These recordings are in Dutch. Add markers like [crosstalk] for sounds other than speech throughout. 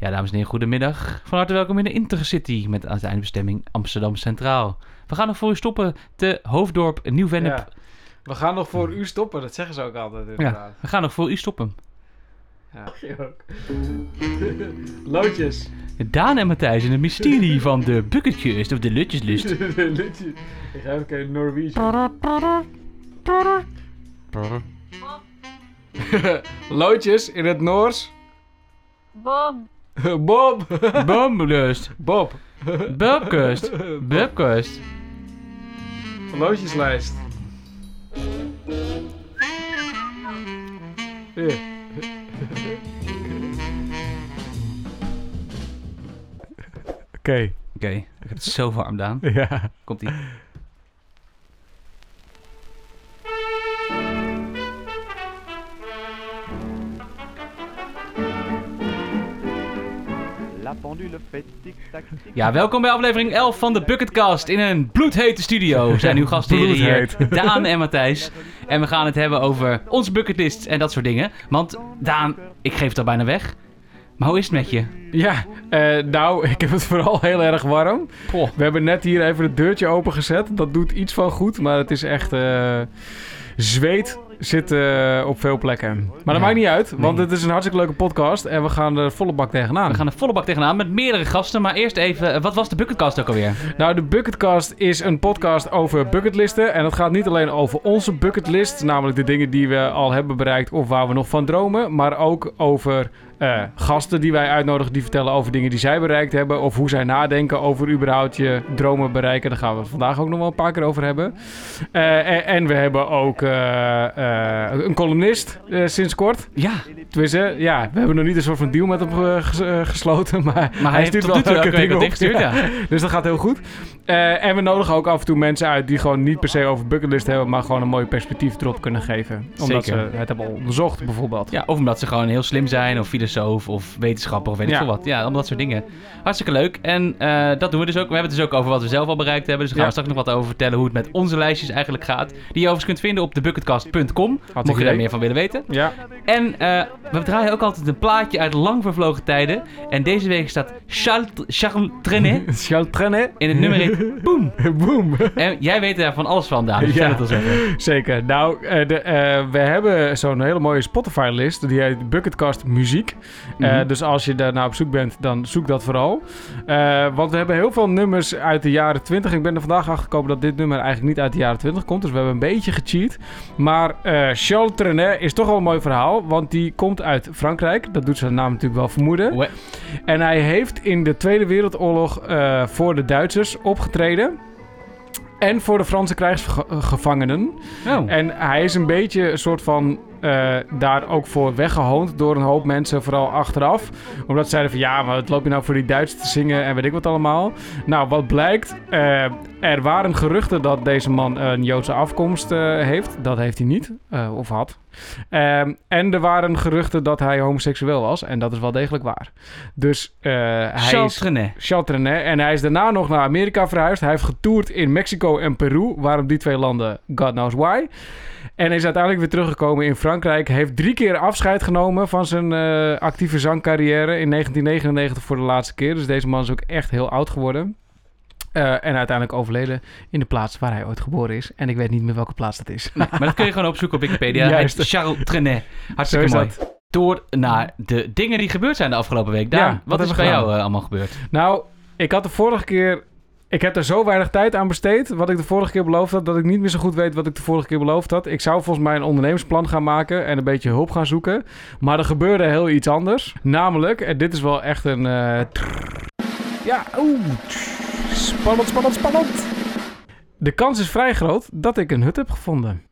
Ja, dames en heren, goedemiddag. Van harte welkom in de Intercity met als eindbestemming Amsterdam Centraal. We gaan nog voor u stoppen te Hoofddorp Nieuw-Vennep. Ja. We gaan nog voor u stoppen, dat zeggen ze ook altijd inderdaad. We gaan nog voor u stoppen. Ja. [laughs] Loodjes. Daan en Matthijs in het mysterie van de bucketjes of de lutjeslust. [laughs] Loodjes. Ik ga even kijken, Norwegian. [laughs] Loodjes in het Noors. Bob. [laughs] Bob. Boomlust. [laughs] Bob. Bubkust. Bubkust. Loodjeslijst. Hier. Oké. Oké, ik heb het zo warm, Daan. Ja. Komt-ie. La pendule fait tic-tac. tic Ja, welkom bij aflevering 11 van de Bucketcast in een bloedhete studio. Zijn uw gastheren hier. Daan en Matthijs. En we gaan het hebben over onze bucketlists en dat soort dingen. Want Daan, ik geef het al bijna weg. Maar hoe is het met je? Ja, eh, nou, [laughs] ik heb het vooral heel erg warm. Poh. We hebben net hier even het deurtje opengezet. Dat doet iets van goed, maar het is echt... eh, zweet zit eh, op veel plekken. Maar dat Ja. maakt niet uit, want Nee. het is een hartstikke leuke podcast. En we gaan er volle bak tegenaan. We gaan er volle bak tegenaan met meerdere gasten. Maar eerst even, eh, wat was de Bucketcast ook alweer? Nou, de Bucketcast is een podcast over bucketlisten. En het gaat niet alleen over onze bucketlist, namelijk de dingen die we al hebben bereikt of waar we nog van dromen. Maar ook over eh, gasten die wij uitnodigen die vertellen over dingen die zij bereikt hebben. Of hoe zij nadenken over überhaupt je dromen bereiken. Daar gaan we het vandaag ook nog wel een paar keer over hebben. Eh, en, en we hebben ook eh, een columnist sinds kort. Ja, Tenminste, ja, we hebben nog niet een soort van deal met hem ges- gesloten. Maar, maar hij heeft stuurt toe leuke dingen op. Ja. Dus dat gaat heel goed. En we nodigen ook af en toe mensen uit die gewoon niet per se over bucketlist hebben, maar gewoon een mooi perspectief erop kunnen geven. Omdat Zeker. ze het hebben onderzocht, bijvoorbeeld. Ja, of omdat ze gewoon heel slim zijn, of filosoof, of wetenschapper, of weet ik veel wat. Ja, allemaal dat soort dingen. Hartstikke leuk. En eh, dat doen we dus ook. We hebben het dus ook over wat we zelf al bereikt hebben. Dus daar gaan we straks nog wat over vertellen hoe het met onze lijstjes eigenlijk gaat. Die je overigens kunt vinden op thebucketcast.com. Mocht je daar meer van willen weten. Ja, En eh, we draaien ook altijd een plaatje uit lang vervlogen tijden. En deze week staat Charles, Charles Trenet [laughs] Charles Trenet. in het nummer heet [laughs] Boom. Boom. En jij weet daar van alles van, Daan. Dus vertel Ja. het ons even. Zeker. Nou, eh, de, we hebben zo'n hele mooie Spotify-list. Die heet Bucketcast Muziek. Eh, Mhm. dus als je daar naar op zoek bent, dan zoek dat vooral. Eh, want we hebben heel veel nummers uit de jaren 20. Ik ben er vandaag achter gekomen dat dit nummer eigenlijk niet uit de jaren 20 komt. Dus we hebben een beetje gecheat. Maar eh, Charles Trenet is toch wel een mooi verhaal. Want die komt uit Frankrijk. Dat doet zijn naam natuurlijk wel vermoeden. En hij heeft in de Tweede Wereldoorlog voor de Duitsers opgetreden. En voor de Franse krijgsgevangenen. Oh. En hij is een beetje een soort van eh, daar ook voor weggehoond door een hoop mensen, vooral achteraf. Omdat ze zeiden van ja, maar wat loop je nou voor die Duitsers te zingen en weet ik wat allemaal. Nou, wat blijkt, eh, er waren geruchten dat deze man een Joodse afkomst eh, heeft. Dat heeft hij niet, of had. En er waren geruchten dat hij homoseksueel was. En dat is wel degelijk waar. Dus hij is... En hij is daarna nog naar Amerika verhuisd. Hij heeft getoerd in Mexico en Peru. Waarom die twee landen? God knows why. En is uiteindelijk weer teruggekomen in Frankrijk. Heeft drie keer afscheid genomen van zijn eh, actieve zangcarrière. In 1999 voor de laatste keer. Dus deze man is ook echt heel oud geworden. Eh, en uiteindelijk overleden in de plaats waar hij ooit geboren is. En ik weet niet meer welke plaats dat is. Nee, maar dat kun je gewoon opzoeken op Wikipedia. [laughs] Juist. Charles Trenet. Hartstikke mooi. Door naar de dingen die gebeurd zijn de afgelopen week. Daan, Ja, wat, wat is bij jou eh, allemaal gebeurd? Nou, ik had de vorige keer. Ik heb er zo weinig tijd aan besteed. Wat ik de vorige keer beloofd had. Dat ik niet meer zo goed weet wat ik de vorige keer beloofd had. Ik zou volgens mij een ondernemersplan gaan maken. En een beetje hulp gaan zoeken. Maar er gebeurde heel iets anders. Namelijk, en dit is wel echt een. eh, ja, oeh. Spannend, spannend, spannend. De kans is vrij groot dat ik een hut heb gevonden.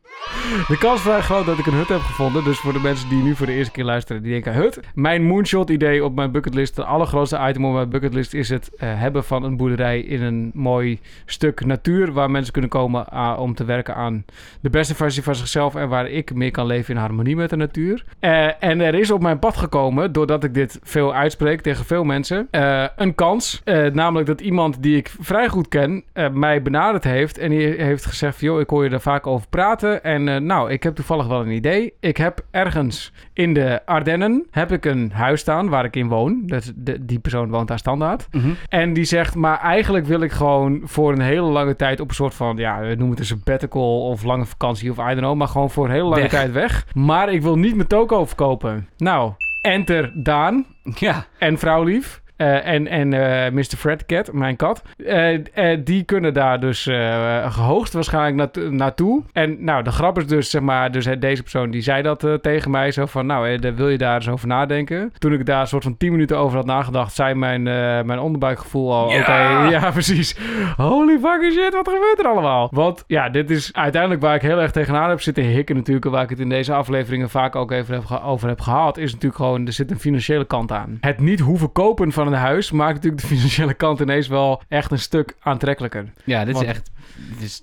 De kans vrij groot dat ik een hut heb gevonden. Dus voor de mensen die nu voor de eerste keer luisteren, die denken: hut. Mijn moonshot idee op mijn bucketlist, het allergrootste item op mijn bucketlist, is het eh, hebben van een boerderij in een mooi stuk natuur. Waar mensen kunnen komen om te werken aan de beste versie van zichzelf. En waar ik meer kan leven in harmonie met de natuur. Eh, en er is op mijn pad gekomen, doordat ik dit veel uitspreek tegen veel mensen, eh, een kans. Namelijk dat iemand die ik vrij goed ken, mij benaderd heeft. En die heeft gezegd: joh, ik hoor je daar vaak over praten. En eh, nou, ik heb toevallig wel een idee. Ik heb ergens in de Ardennen heb ik een huis staan waar ik in woon. Dat, de, die persoon woont daar standaard. Mhm. En die zegt, maar eigenlijk wil ik gewoon voor een hele lange tijd op een soort van, ja, we noemen het een sabbatical of lange vakantie of I don't know, maar gewoon voor een hele lange Weg. tijd weg. Maar ik wil niet mijn toko verkopen. Nou, enter Daan Ja, en vrouwlief. Eh, en en eh, Mr. Fred Cat, mijn kat. Eh, die kunnen daar dus eh, gehoogst waarschijnlijk naarto- naartoe. En nou, de grap is dus, zeg maar, dus deze persoon die zei dat tegen mij. Zo van, nou, wil je daar eens over nadenken. Toen ik daar een soort van 10 minuten over had nagedacht, zei mijn, mijn onderbuikgevoel al, Ja. oké, [laughs] ja, precies. Holy fucking shit, wat gebeurt er allemaal? Want ja, dit is uiteindelijk waar ik heel erg tegenaan heb zitten hikken natuurlijk. Waar ik het in deze afleveringen vaak ook even heb over heb gehad. Is natuurlijk gewoon, er zit een financiële kant aan. Het niet hoeven kopen van een huis maakt natuurlijk de financiële kant ineens wel echt een stuk aantrekkelijker. ja dit Want- is echt... Dit is,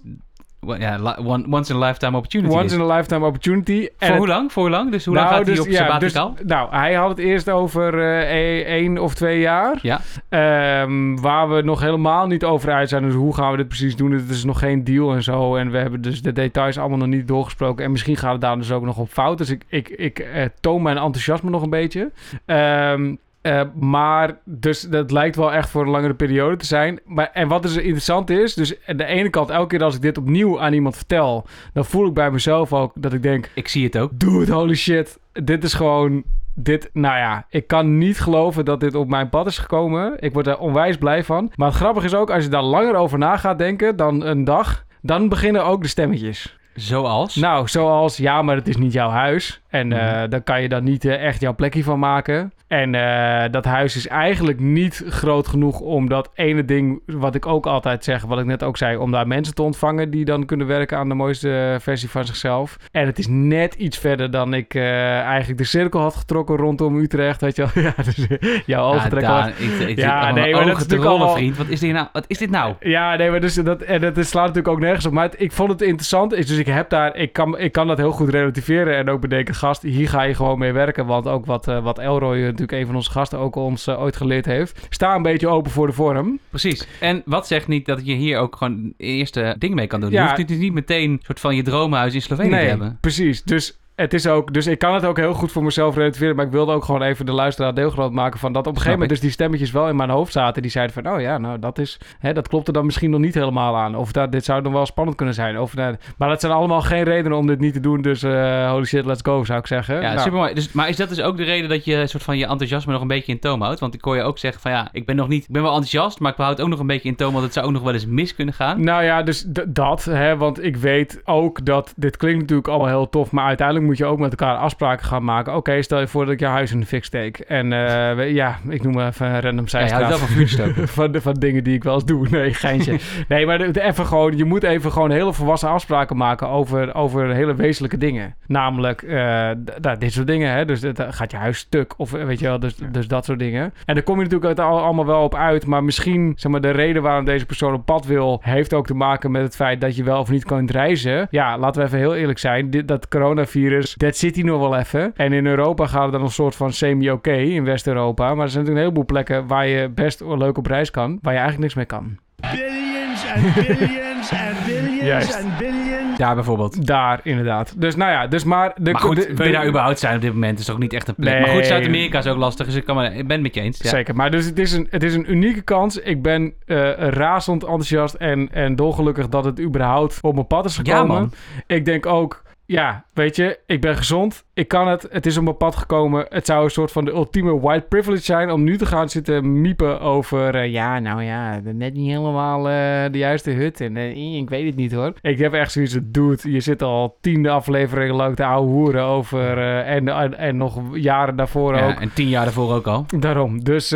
ja, once in a lifetime opportunity. Once is. in a lifetime opportunity. En Voor hoe lang? Voor hoe lang? Dus hoe lang gaat hij op ja, sabbatical? dus- nou, hij had het eerst over e- één of twee jaar. Ja. Ehm, waar we nog helemaal niet over uit zijn. Dus hoe gaan we dit precies doen? Het is nog geen deal en zo. En we hebben dus de details allemaal nog niet doorgesproken. En misschien gaat het daar dus ook nog op fout. Dus ik, ik, ik eh, toon mijn enthousiasme nog een beetje. Ehm, eh, maar dus dat lijkt wel echt voor een langere periode te zijn. Maar, en wat dus interessant is, dus aan de ene kant, elke keer als ik dit opnieuw aan iemand vertel, dan voel ik bij mezelf ook dat ik denk, Ik zie het ook. dude, holy shit, dit is gewoon, dit, nou ja, ik kan niet geloven dat dit op mijn pad is gekomen. Ik word er onwijs blij van. Maar het grappige is ook, als je daar langer over na gaat denken dan een dag, dan beginnen ook de stemmetjes. Zoals? Nou, zoals, ja, maar het is niet jouw huis. En Mhm. dan kan je dan niet eh, echt jouw plekje van maken. En eh, dat huis is eigenlijk niet groot genoeg om dat ene ding, wat ik ook altijd zeg, wat ik net ook zei, om daar mensen te ontvangen die dan kunnen werken aan de mooiste versie van zichzelf. En het is net iets verder dan ik eigenlijk de cirkel had getrokken rondom Utrecht. Weet je wel? [laughs] Ja, dus jouw ogen ja, trekken wel Daan, ik, ik, Ja, ja, nee, maar dat is natuurlijk rollen, vriend. Wat is dit nou? Wat is dit nou? ja, nee, maar dus dat, en dat slaat natuurlijk ook nergens op. Maar het- ik vond het interessant. Is dus ik heb daar, ik kan, ik kan dat heel goed relativeren. En ook bedenken, gast, hier ga je gewoon mee werken. Want ook wat, eh, wat Elroy, eh, natuurlijk een van onze gasten, ook ons eh, ooit geleerd heeft. Sta een beetje open voor de vorm. Precies. En wat zegt niet dat je hier ook gewoon eerste ding mee kan doen? Ja. Je hoeft het niet meteen een soort van je droomhuis in Slovenië te hebben. precies. Dus het is ook, dus ik kan het ook heel goed voor mezelf relativeren. Maar ik wilde ook gewoon even de luisteraar deelgroot maken van dat op een gegeven moment dus die stemmetjes wel in mijn hoofd zaten. Die zeiden van, oh ja, nou dat is, hè, dat klopt er dan misschien nog niet helemaal aan. Of dat, dit zou nog wel spannend kunnen zijn. Of, nou, maar dat zijn allemaal geen redenen om dit niet te doen. Dus eh, holy shit, let's go, zou ik zeggen. Ja, Nou, super mooi. Dus, maar is dat dus ook de reden dat je soort van je enthousiasme nog een beetje in toom houdt? Want ik hoor je ook zeggen van ja, ik ben nog niet, ik ben wel enthousiast, maar ik behoud ook nog een beetje in toom, want het zou ook nog wel eens mis kunnen gaan. Nou ja, dus dat, hè, want ik weet ook dat dit klinkt natuurlijk allemaal heel tof, maar uiteindelijk moet je ook met elkaar afspraken gaan maken. Oké, stel je voor dat ik je huis in de fik steek. En eh, ja, ik noem maar even een random Ja, je houdt zijstraat. wel van [laughs] van, de, van dingen die ik wel eens doe. Nee, geintje. nee, maar de, de- even gewoon, je moet even gewoon hele volwassen afspraken maken over, over hele wezenlijke dingen. Namelijk, eh, d- nou, dit soort dingen, hè. Dus het, eh, gaat je huis stuk of weet je wel, dus, dus dat soort dingen. En daar kom je natuurlijk uit al- allemaal wel op uit, maar misschien, zeg maar, de reden waarom deze persoon op pad wil, heeft ook te maken met het feit dat je wel of niet kunt reizen. Ja, laten we even heel eerlijk zijn. Dit, dat coronavirus, dat zit hier nog wel even. En in Europa gaat het dan een soort van semi-oké, in West-Europa. Maar er zijn natuurlijk een heleboel plekken waar je best leuk op reis kan, waar je eigenlijk niks mee kan. Billions and billions and [laughs] billions and billions. Daar bijvoorbeeld. Daar, inderdaad. Dus nou ja, dus maar... De, Maar goed, de- wil je daar überhaupt zijn op dit moment? is ook niet echt een plek. Maar goed, Nee. Zuid-Amerika is ook lastig, dus ik, kan maar, ik ben het met je eens. Ja. Zeker, maar dus het is een, het is een unieke kans. Ik ben eh, razend enthousiast en, en dolgelukkig dat het überhaupt op mijn pad is Ja, gekomen. man. Ik denk ook, ja, weet je, ik ben gezond. Ik kan het. Het is op mijn pad gekomen. Het zou een soort van de ultieme white privilege zijn om nu te gaan zitten miepen over... eh, ja, nou ja, net niet helemaal eh, de juiste hut. En eh, ik weet het niet hoor. Ik heb echt zoiets dude, je zit al tiende afleveringen lang te ouwe hoeren over... en, en, en nog jaren daarvoor Ja, ook. en tien jaar daarvoor ook al. Daarom. Dus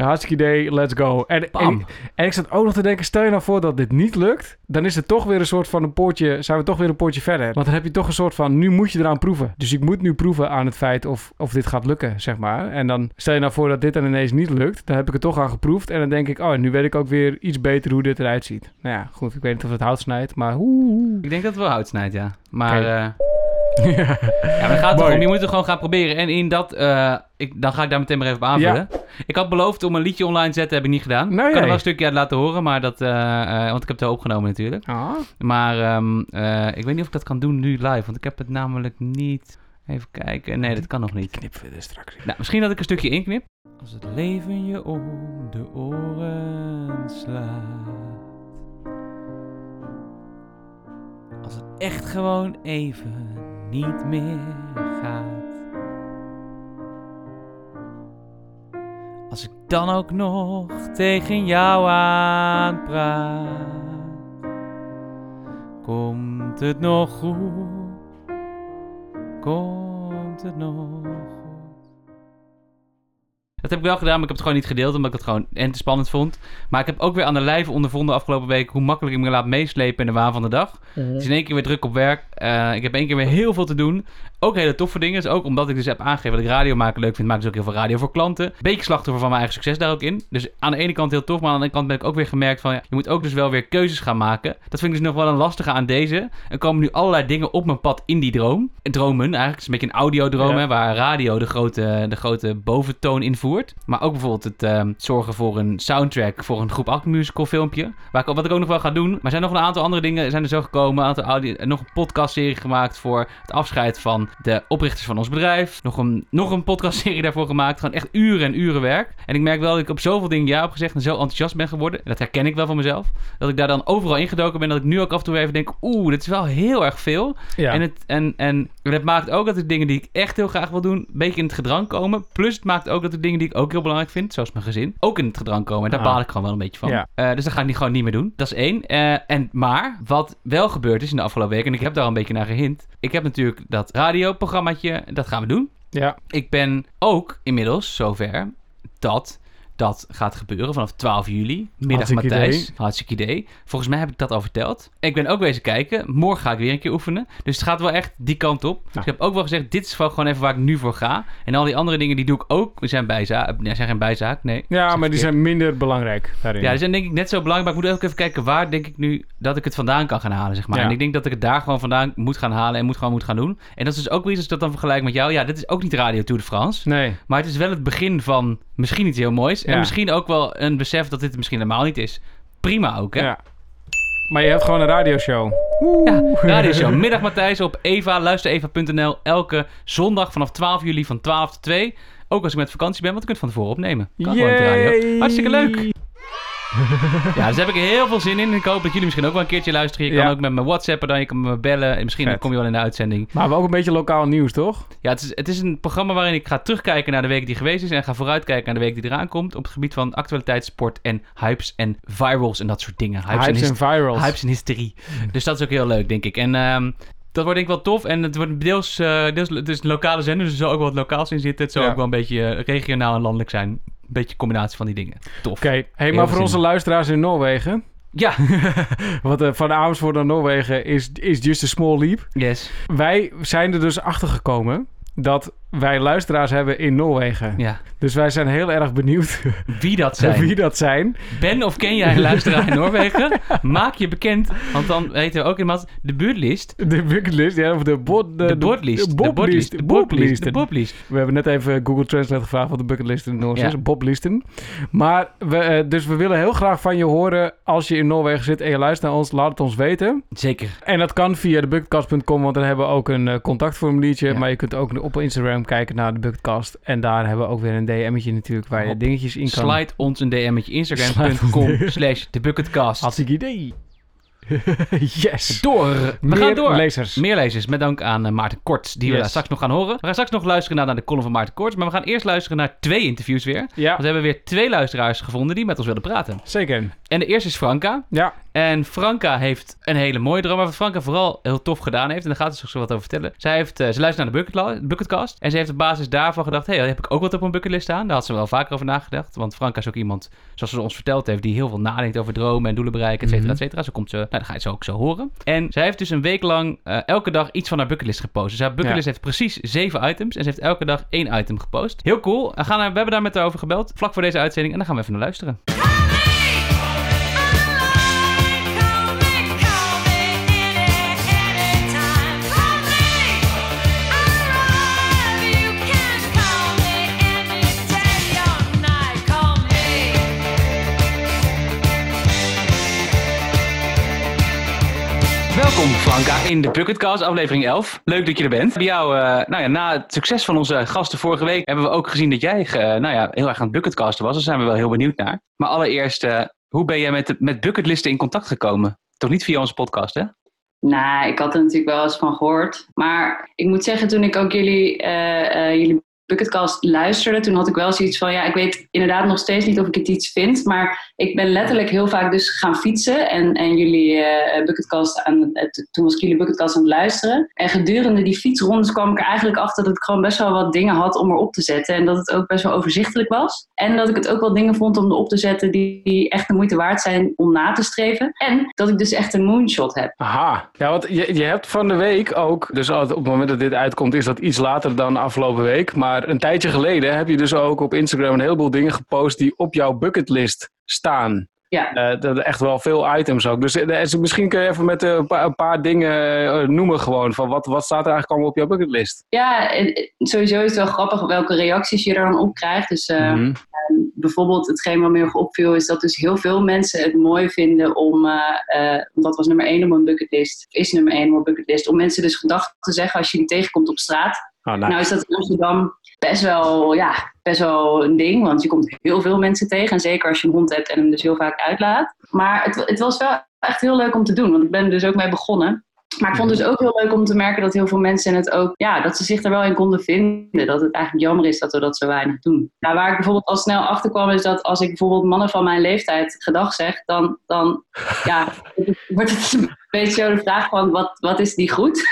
hartstikke idee, let's go. En, en ik zat ook nog te denken, stel je nou voor dat dit niet lukt, dan is het toch weer een soort van een poortje, zijn we toch weer een poortje verder. Want dan heb je toch een soort van, nu moet je eraan proeven. Dus ik moet nu proeven aan het feit of, of dit gaat lukken, zeg maar. En dan stel je nou voor dat dit dan ineens niet lukt, dan heb ik het toch aan geproefd. En dan denk ik, oh, nu weet ik ook weer iets beter hoe dit eruit ziet. Nou ja, goed, ik weet niet of het hout snijdt, maar hoe. Ik denk dat het wel hout snijdt, ja. Maar Ja, maar gaat het Mooi. erom, je moet het gewoon gaan proberen. En in dat, eh, ik, dan ga ik daar meteen maar even op aanvullen. Ik had beloofd om een liedje online te zetten, heb ik niet gedaan. Nee, ik kan er wel een stukje uit laten horen, maar dat, eh, eh, want ik heb het wel opgenomen natuurlijk. Ah. Maar ehm, eh, ik weet niet of ik dat kan doen nu live, want ik heb het namelijk niet... Even kijken, nee, dat kan nog niet. Knip verder straks. Nou, misschien dat ik een stukje inknip. Als het leven je om de oren slaat. Als het echt gewoon even niet meer gaat. Als ik dan ook nog tegen jou aanpraat. Komt het nog goed? Komt het nog? Dat heb ik wel gedaan, maar ik heb het gewoon niet gedeeld, omdat ik het gewoon en te spannend vond. Maar ik heb ook weer aan de lijve ondervonden afgelopen week hoe makkelijk ik me laat meeslepen in de waan van de dag. Het is in één keer weer druk op werk. Eh, ik heb één keer weer heel veel te doen. Ook hele toffe dingen. Dus ook omdat ik dus heb aangegeven dat ik radio maken leuk vind, maak ik dus ook heel veel radio voor klanten. Beetje slachtoffer van mijn eigen succes daar ook in. Dus aan de ene kant heel tof, maar aan de andere kant ben ik ook weer gemerkt van... Ja, je moet ook dus wel weer keuzes gaan maken. Dat vind ik dus nog wel een lastige aan deze. Er komen nu allerlei dingen op mijn pad in die droom. Dromen eigenlijk. Het is een beetje een audiodroom, Ja. hè, waar radio de grote, de grote boventoon invoert. Maar ook bijvoorbeeld het ehm, zorgen voor een soundtrack voor een groep 8 musical filmpje. Waar ik, wat ik ook nog wel ga doen. Maar er zijn nog een aantal andere dingen zijn er zo gekomen. Een aantal audio, nog een podcastserie gemaakt voor het afscheid van de oprichters van ons bedrijf. Nog een, nog een podcastserie daarvoor gemaakt. Gewoon echt uren en uren werk. En ik merk wel dat ik op zoveel dingen ja heb gezegd en zo enthousiast ben geworden. En dat herken ik wel van mezelf. Dat ik daar dan overal ingedoken ben. Dat ik nu ook af en toe even denk, oeh, dit is wel heel erg veel. Ja. En, het, en, en het maakt ook dat de dingen die ik echt heel graag wil doen, een beetje in het gedrang komen. Plus het maakt ook dat de dingen die ik ook heel belangrijk vind, zoals mijn gezin, ook in het gedrang komen. En daar Ah. baal ik gewoon wel een beetje van. Ja. Eh, dus dat ga ik niet, gewoon niet meer doen. Dat is één. Eh, en, maar wat wel gebeurd is in de afgelopen weken, en ik heb daar al een beetje naar gehint. Ik heb natuurlijk dat radioprogrammaatje, dat gaan we doen. ja. Ik ben ook inmiddels zover dat dat gaat gebeuren vanaf 12 juli. Middag Hartstikke Matthijs. idee. Hartstikke idee. Volgens mij heb ik dat al verteld. Ik ben ook wezen kijken. Morgen ga ik weer een keer oefenen. Dus het gaat wel echt die kant op. Dus ik heb ook wel gezegd, dit is gewoon even waar ik nu voor ga. En al die andere dingen die doe ik ook. We zijn bijzaak. Nee, zijn geen bijzaak. Nee. Ja, maar die zijn minder belangrijk daarin. Ja, die zijn denk ik net zo belangrijk. Maar ik moet ook even kijken waar denk ik nu dat ik het vandaan kan gaan halen, zeg maar. Ja. En ik denk dat ik het daar gewoon vandaan moet gaan halen en moet gewoon moet gaan doen. En dat is dus ook weer ik dat dan vergelijk met jou. Ja, dit is ook niet Radio Tour de France. Nee. Maar het is wel het begin van misschien iets heel moois. En Ja. misschien ook wel een besef dat dit het misschien helemaal niet is. Prima ook, hè? Ja. Maar je hebt gewoon een radioshow. Ja, radioshow. [laughs] Middag Matthijs op Eva, luistereva.nl. Elke zondag vanaf 12 juli van 12 tot 2. Ook als ik met vakantie ben, want ik kunt van tevoren opnemen. Kan gewoon op de radio. Hartstikke leuk. Ja, dus daar heb ik heel veel zin in. Ik hoop dat jullie misschien ook wel een keertje luisteren. Je kan ook met me whatsappen, dan je kan me bellen. En misschien Vet. kom je wel in de uitzending. Maar we ook een beetje lokaal nieuws, toch? Ja, het is, het is een programma waarin ik ga terugkijken naar de week die geweest is. En ga vooruitkijken naar de week die eraan komt. Op het gebied van actualiteit, sport en hypes en virals en dat soort dingen. Hypes, Hypes, en, virals. hypes en hysterie. Dus dat is ook heel leuk, denk ik. En ehm, dat wordt denk ik wel tof. En het wordt deels, eh deels het is een lokale zender, dus er zal ook wel wat lokaals in zitten. Het zal Ja. ook wel een beetje eh, regionaal en landelijk zijn. Een beetje combinatie van die dingen. Tof. Oké, hey, maar voor onze luisteraars in Noorwegen. Ja, [laughs] Want eh, van Amersfoort naar Noorwegen is, is just a small leap. yes. Wij zijn er dus achter gekomen dat wij luisteraars hebben in Noorwegen. Ja. Dus wij zijn heel erg benieuwd [laughs] Wie dat zijn. wie dat zijn. Ben of ken jij een luisteraar in Noorwegen? Maak je bekend, want dan weten we ook iemand de buurtlist. De bucketlist, ja, of de bot... De bordlist. De bordlist. boblist. De bordlist. De bordlist. We hebben net even Google Translate gevraagd wat de bucketlist in Ja. is. Boblisten. Maar, we, eh, dus we willen heel graag van je horen als je in Noorwegen zit en je luistert naar ons. Laat het ons weten. Zeker. En dat kan via de bucketcast.com, want daar hebben we ook een eh, contactformuliertje. Ja. Maar je kunt ook op Instagram kijken naar de bucketcast. En daar hebben we ook weer een DM'tje natuurlijk waar je dingetjes in kan. Slide ons een DM'tje instagram.com slash thebucketcast. Hartstikke idee. [laughs] yes. Door. We Meer gaan door. lezers. Meer lezers, met dank aan eh, Maarten Korts, die we straks nog gaan horen. We gaan straks nog luisteren naar, naar de column van Maarten Korts, maar we gaan eerst luisteren naar twee interviews weer. Want Ja, we hebben weer twee luisteraars gevonden die met ons willen praten. zeker. En de eerste is Franka. Ja, En Franka heeft een hele mooie droom, maar wat Franka vooral heel tof gedaan heeft, en daar gaat ze straks wat over vertellen. Zij heeft, eh, ze luistert naar de bucketla- Bucketcast en ze heeft op basis daarvan gedacht, hé, hey, heb ik ook wat op een bucketlist staan? Daar had ze wel vaker over nagedacht, want Franka is ook iemand, zoals ze ons verteld heeft, die heel veel nadenkt over dromen en doelen bereiken, et cetera, Mhm. et cetera. Zo komt ze, nou, dat ga je zo ook zo horen. En zij heeft dus een week lang eh, elke dag iets van haar bucketlist gepost. Dus haar bucketlist heeft precies zeven items en ze heeft elke dag één item gepost. Heel cool. We, gaan, er- we hebben daar met haar over gebeld, vlak voor deze uitzending, en dan gaan we even naar luisteren. Welkom Franka in de Bucketcast, aflevering 11. Leuk dat je er bent. Bij jou, eh, nou ja, na het succes van onze gasten vorige week hebben we ook gezien dat jij eh, nou ja, heel erg aan het bucketcasten was. Daar zijn we wel heel benieuwd naar. Maar allereerst, eh, hoe ben jij met, met bucketlisten in contact gekomen? Toch niet via onze podcast, hè? Nou, ik had er natuurlijk wel eens van gehoord. Maar ik moet zeggen, toen ik ook jullie, jullie Bucketcast luisterde, toen had ik wel zoiets van, ja, ik weet inderdaad nog steeds niet of ik het iets vind, maar ik ben letterlijk heel vaak dus gaan fietsen en, en jullie eh, Bucketcast aan, eh, t- toen was ik jullie Bucketcast aan het luisteren. En gedurende die fietsrondes kwam ik er eigenlijk achter dat ik gewoon best wel wat dingen had om erop te zetten en dat het ook best wel overzichtelijk was. En dat ik het ook wel dingen vond om erop te zetten die, die echt de moeite waard zijn om na te streven. En dat ik dus echt een moonshot heb. Aha. Ja, want je, je hebt van de week ook, dus op het moment dat dit uitkomt is dat iets later dan afgelopen week. Maar een tijdje geleden heb je dus ook op Instagram een heleboel dingen gepost die op jouw bucketlist staan. Ja. Eh, dat echt wel veel items ook. Dus eh, dus misschien kun je even met eh, een, paar, een paar dingen noemen gewoon. Van wat, wat staat er eigenlijk allemaal op jouw bucketlist? Ja, sowieso is het wel grappig welke reacties je er dan op krijgt. Dus eh, Mhm. bijvoorbeeld hetgeen wat me heel opviel is dat dus heel veel mensen het mooi vinden om, want dat was nummer één op mijn bucketlist, is nummer één op mijn bucketlist, om mensen dus gedachten te zeggen als je die tegenkomt op straat. Oh, nou. Nou is dat in Amsterdam best wel, ja, best wel een ding, want je komt heel veel mensen tegen. En zeker als je een hond hebt en hem dus heel vaak uitlaat. Maar het, het was wel echt heel leuk om te doen, want ik ben er dus ook mee begonnen. Maar ik vond het dus ook heel leuk om te merken dat heel veel mensen het ook, ja, dat ze zich er wel in konden vinden. Dat het eigenlijk jammer is dat we dat zo weinig doen. Nou, waar ik bijvoorbeeld al snel achter kwam, is dat als ik bijvoorbeeld mannen van mijn leeftijd gedag zeg, dan, dan ja, [laughs] wordt het een beetje zo de vraag van, wat, wat is die goed?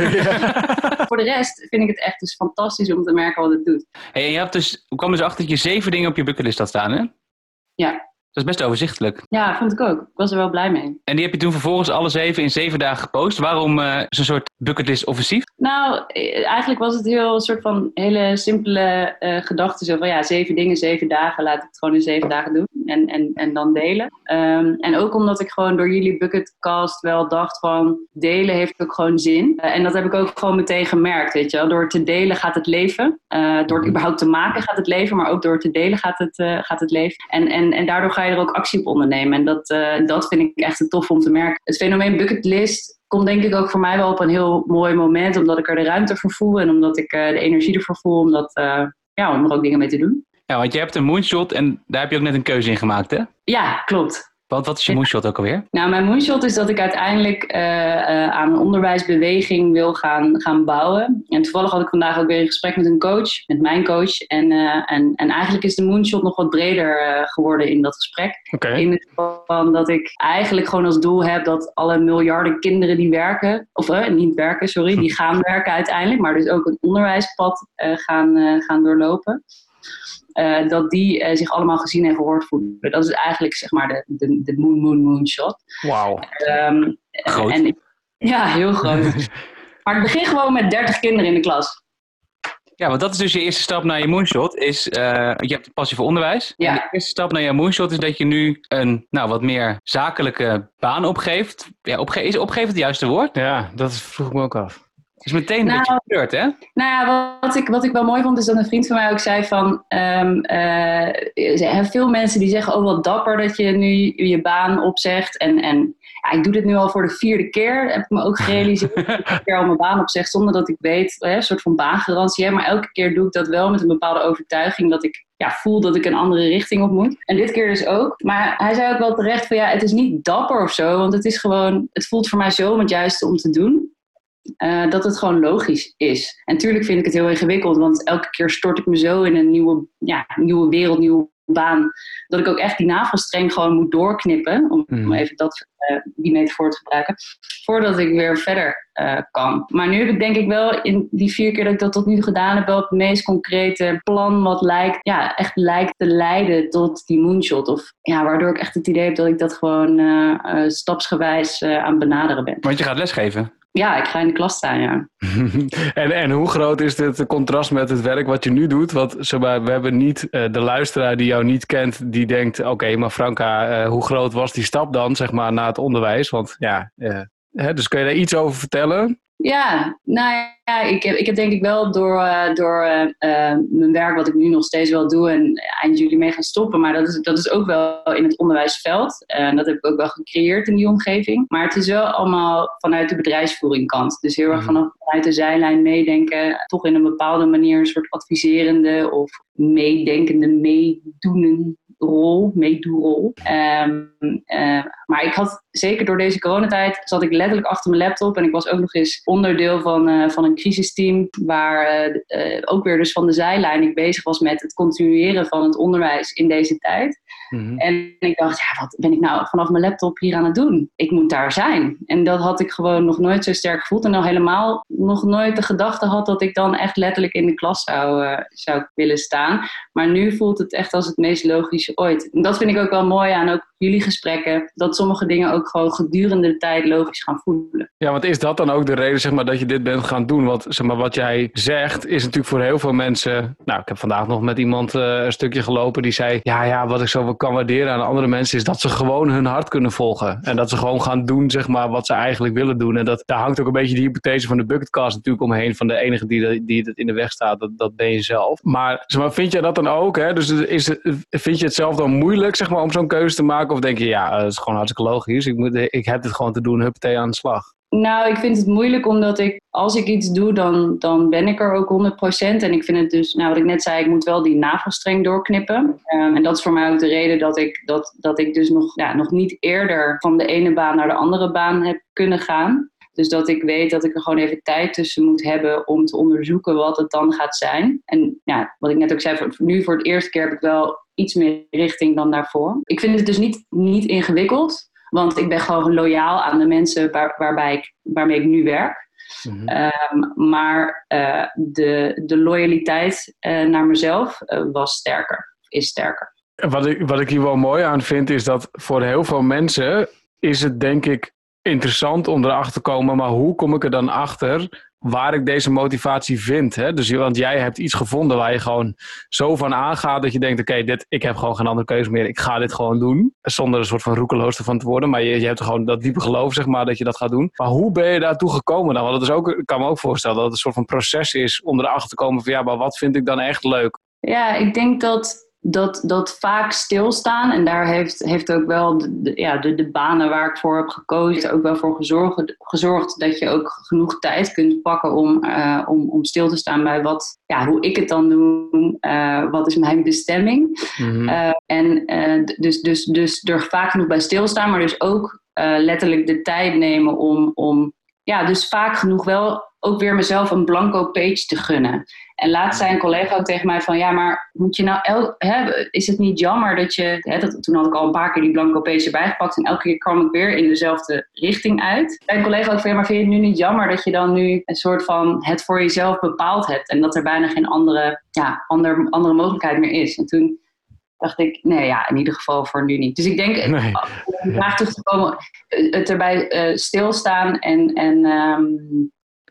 [laughs] Voor de rest vind ik het echt dus fantastisch om te merken wat het doet. Hey, en je hebt dus, hoe kwam dus achter dat je zeven dingen op je bucketlist had staan, hè? Ja. Dat is best overzichtelijk. Ja, vond ik ook. Ik was er wel blij mee. En die heb je toen vervolgens alle zeven in zeven dagen gepost. Waarom eh, zo'n soort bucketlist offensief? Nou, eh, eigenlijk was het heel een soort van hele simpele eh, gedachte. Zo van ja, zeven dingen, zeven dagen. Laat ik het gewoon in zeven dagen doen. En, en, en dan delen. Ehm, en ook omdat ik gewoon door jullie bucketcast wel dacht van... Delen heeft ook gewoon zin. Eh, en dat heb ik ook gewoon meteen gemerkt, weet je wel. Door te delen gaat het leven. Door het überhaupt te maken gaat het leven. Maar ook door te delen gaat het, gaat het leven. En, en, en daardoor ga je er ook actie op ondernemen. En dat, eh, dat vind ik echt tof om te merken. Het fenomeen bucketlist komt denk ik ook voor mij wel op een heel mooi moment. Omdat ik er de ruimte voor voel. En omdat ik eh, de energie ervoor voel. Om, dat, eh, ja, om er ook dingen mee te doen. Ja, want je hebt een moonshot en daar heb je ook net een keuze in gemaakt, hè? Ja, klopt. Want wat is je moonshot ook alweer? Nou, mijn moonshot is dat ik uiteindelijk eh, eh, aan een onderwijsbeweging wil gaan, gaan bouwen. En toevallig had ik vandaag ook weer een gesprek met een coach, met mijn coach. En, eh, en, en eigenlijk is de moonshot nog wat breder eh, geworden in dat gesprek. Oké. In het geval van dat ik eigenlijk gewoon als doel heb dat alle miljarden kinderen die werken, of niet werken, sorry, die [laughs] gaan werken uiteindelijk, maar dus ook een onderwijspad eh, gaan, eh, gaan doorlopen. Eh, dat die eh, zich allemaal gezien en gehoord voelen. Dat is eigenlijk zeg maar de, de, de moon, moon, moon shot. Wauw. Ehm, Groot. En ja, heel groot. [laughs] maar ik begin gewoon met 30 kinderen in de klas. Ja, want dat is dus je eerste stap naar je moonshot. Is, eh, je hebt een passie voor onderwijs. Ja. En de eerste stap naar je moonshot is dat je nu een nou, wat meer zakelijke baan opgeeft. Ja, opge is opgeven het juiste woord? Ja, dat is- vroeg ik me ook af. Is meteen een Nou, beetje gebeurd, hè? Nou ja, wat ik, wat ik wel mooi vond, is dat een vriend van mij ook zei van... eh, er veel mensen die zeggen, oh wat dapper dat je nu je baan opzegt. En, en ja, ik doe dit nu al voor de vierde keer, heb ik me ook gerealiseerd. [laughs] dat ik een keer al mijn baan opzeg zonder dat ik weet, hè, een soort van baangarantie. Hè, maar elke keer doe ik dat wel met een bepaalde overtuiging dat ik ja, voel dat ik een andere richting op moet. En dit keer dus ook. Maar hij zei ook wel terecht van ja, het is niet dapper of zo. Want het is gewoon, het voelt voor mij zo om het juiste om te doen. Eh, dat het gewoon logisch is. En tuurlijk vind ik het heel ingewikkeld, want elke keer stort ik me zo in een nieuwe, ja, nieuwe wereld, nieuwe baan, dat ik ook echt die navelstreng gewoon moet doorknippen, om, Mhm. even dat, eh, die metafoor te gebruiken, voordat ik weer verder eh, kan. Maar nu heb ik denk ik wel in die vier keer dat ik dat tot nu gedaan heb, wel het meest concrete plan wat lijkt, ja, echt lijkt te leiden tot die moonshot. Of ja, waardoor ik echt het idee heb dat ik dat gewoon stapsgewijs aan het benaderen ben. Want je gaat lesgeven. Ja, ik ga in de klas staan, ja. [laughs] en, en hoe groot is dit contrast met het werk wat je nu doet? Want we hebben niet eh, de luisteraar die jou niet kent, die denkt: oké, maar Franka, eh, hoe groot was die stap dan, zeg maar, naar het onderwijs? Want ja, eh, hè, dus kun je daar iets over vertellen? Ja, nou ja, ik heb, ik heb denk ik wel door, eh, door eh, eh, mijn werk, wat ik nu nog steeds wel doe, en eind juli mee gaan stoppen. Maar dat is, dat is ook wel in het onderwijsveld. En dat heb ik ook wel gecreëerd in die omgeving. Maar het is wel allemaal vanuit de bedrijfsvoering kant. Dus heel erg Mhm. vanaf vanuit de zijlijn meedenken. Toch in een bepaalde manier een soort adviserende of meedenkende, meedoenen rol, meedoerrol. Ehm, eh, maar ik had zeker door deze coronatijd zat ik letterlijk achter mijn laptop en ik was ook nog eens onderdeel van, eh, van een crisisteam waar eh, eh, ook weer dus van de zijlijn ik bezig was met het continueren van het onderwijs in deze tijd. Mhm. En ik dacht, ja, wat ben ik nou vanaf mijn laptop hier aan het doen? Ik moet daar zijn. En dat had ik gewoon nog nooit zo sterk gevoeld. En al helemaal nog nooit de gedachte had dat ik dan echt letterlijk in de klas zou, zou willen staan. Maar nu voelt het echt als het meest logische ooit. En dat vind ik ook wel mooi aan ook jullie gesprekken. Dat sommige dingen ook gewoon gedurende de tijd logisch gaan voelen. Ja, want is dat dan ook de reden zeg maar, dat je dit bent gaan doen? Want zeg maar, wat jij zegt is natuurlijk voor heel veel mensen... Nou, ik heb vandaag nog met iemand eh, een stukje gelopen die zei... Ja, ja, wat ik zo kan waarderen aan andere mensen is dat ze gewoon hun hart kunnen volgen. En dat ze gewoon gaan doen zeg maar, wat ze eigenlijk willen doen. En dat, daar hangt ook een beetje die hypothese van de bucketcast natuurlijk omheen. Van de enige die, de- die het in de weg staat, dat, dat ben je zelf. Maar, zeg maar vind je dat dan ook? Hè? Dus is, vind je het zelf dan moeilijk zeg maar, om zo'n keuze te maken? Of denk je, ja, dat is gewoon hartstikke logisch. Ik, moet, ik heb dit gewoon te doen, huppatee aan de slag. Nou, ik vind het moeilijk omdat ik, als ik iets doe, dan, dan ben ik er ook 100%. En ik vind het dus, nou wat ik net zei, ik moet wel die navelstreng doorknippen. Ehm, en dat is voor mij ook de reden dat ik, dat, dat ik dus nog, ja, nog niet eerder van de ene baan naar de andere baan heb kunnen gaan. Dus dat ik weet dat ik er gewoon even tijd tussen moet hebben om te onderzoeken wat het dan gaat zijn. En ja, wat ik net ook zei, voor, nu voor het eerste keer heb ik wel iets meer richting dan daarvoor. Ik vind het dus niet, niet ingewikkeld. Want ik ben gewoon loyaal aan de mensen waar, waarbij ik, waarmee ik nu werk. Ehm, maar eh, de, de loyaliteit eh, naar mezelf eh, was sterker, is sterker. Wat ik, wat ik hier wel mooi aan vind, is dat voor heel veel mensen is het denk ik interessant om erachter te komen, maar hoe kom ik er dan achter waar ik deze motivatie vind? Hè? Dus, want jij hebt iets gevonden waar je gewoon zo van aangaat dat je denkt, oké, dit ik heb gewoon geen andere keuze meer, ik ga dit gewoon doen. Zonder een soort van roekeloos ervan te worden, maar je, je hebt gewoon dat diepe geloof, zeg maar, dat je dat gaat doen. Maar hoe ben je daartoe gekomen dan? Want het is ook, ik kan me ook voorstellen dat het een soort van proces is om erachter te komen van, ja, maar wat vind ik dan echt leuk? Ja, ik denk dat dat, dat vaak stilstaan, en daar heeft, heeft ook wel de, de- ja, de, de banen waar ik voor heb gekozen ook wel voor gezorgd, gezorgd dat je ook genoeg tijd kunt pakken om, eh, om, om stil te staan bij wat, ja, hoe ik het dan doe, eh, wat is mijn bestemming. Mhm. Eh, en dus, dus, dus er vaak genoeg bij stilstaan, maar dus ook letterlijk de tijd nemen om, om, ja, dus vaak genoeg wel ook weer mezelf een blanco page te gunnen. En laatst zei een collega ook tegen mij van, ja, maar moet je nou, el, hè, is het niet jammer dat je, hè, dat, toen had ik al een paar keer die blanco page erbij gepakt en elke keer kwam ik weer in dezelfde richting uit. En een collega ook van, ja, maar vind je het nu niet jammer dat je dan nu een soort van het voor jezelf bepaald hebt en dat er bijna geen andere, ja, ander, andere mogelijkheid meer is. En toen dacht ik, nee, ja, in ieder geval voor nu niet. Dus ik denk, Nee. om de vraag terug te komen, eh, het erbij eh, stilstaan en, en ehm,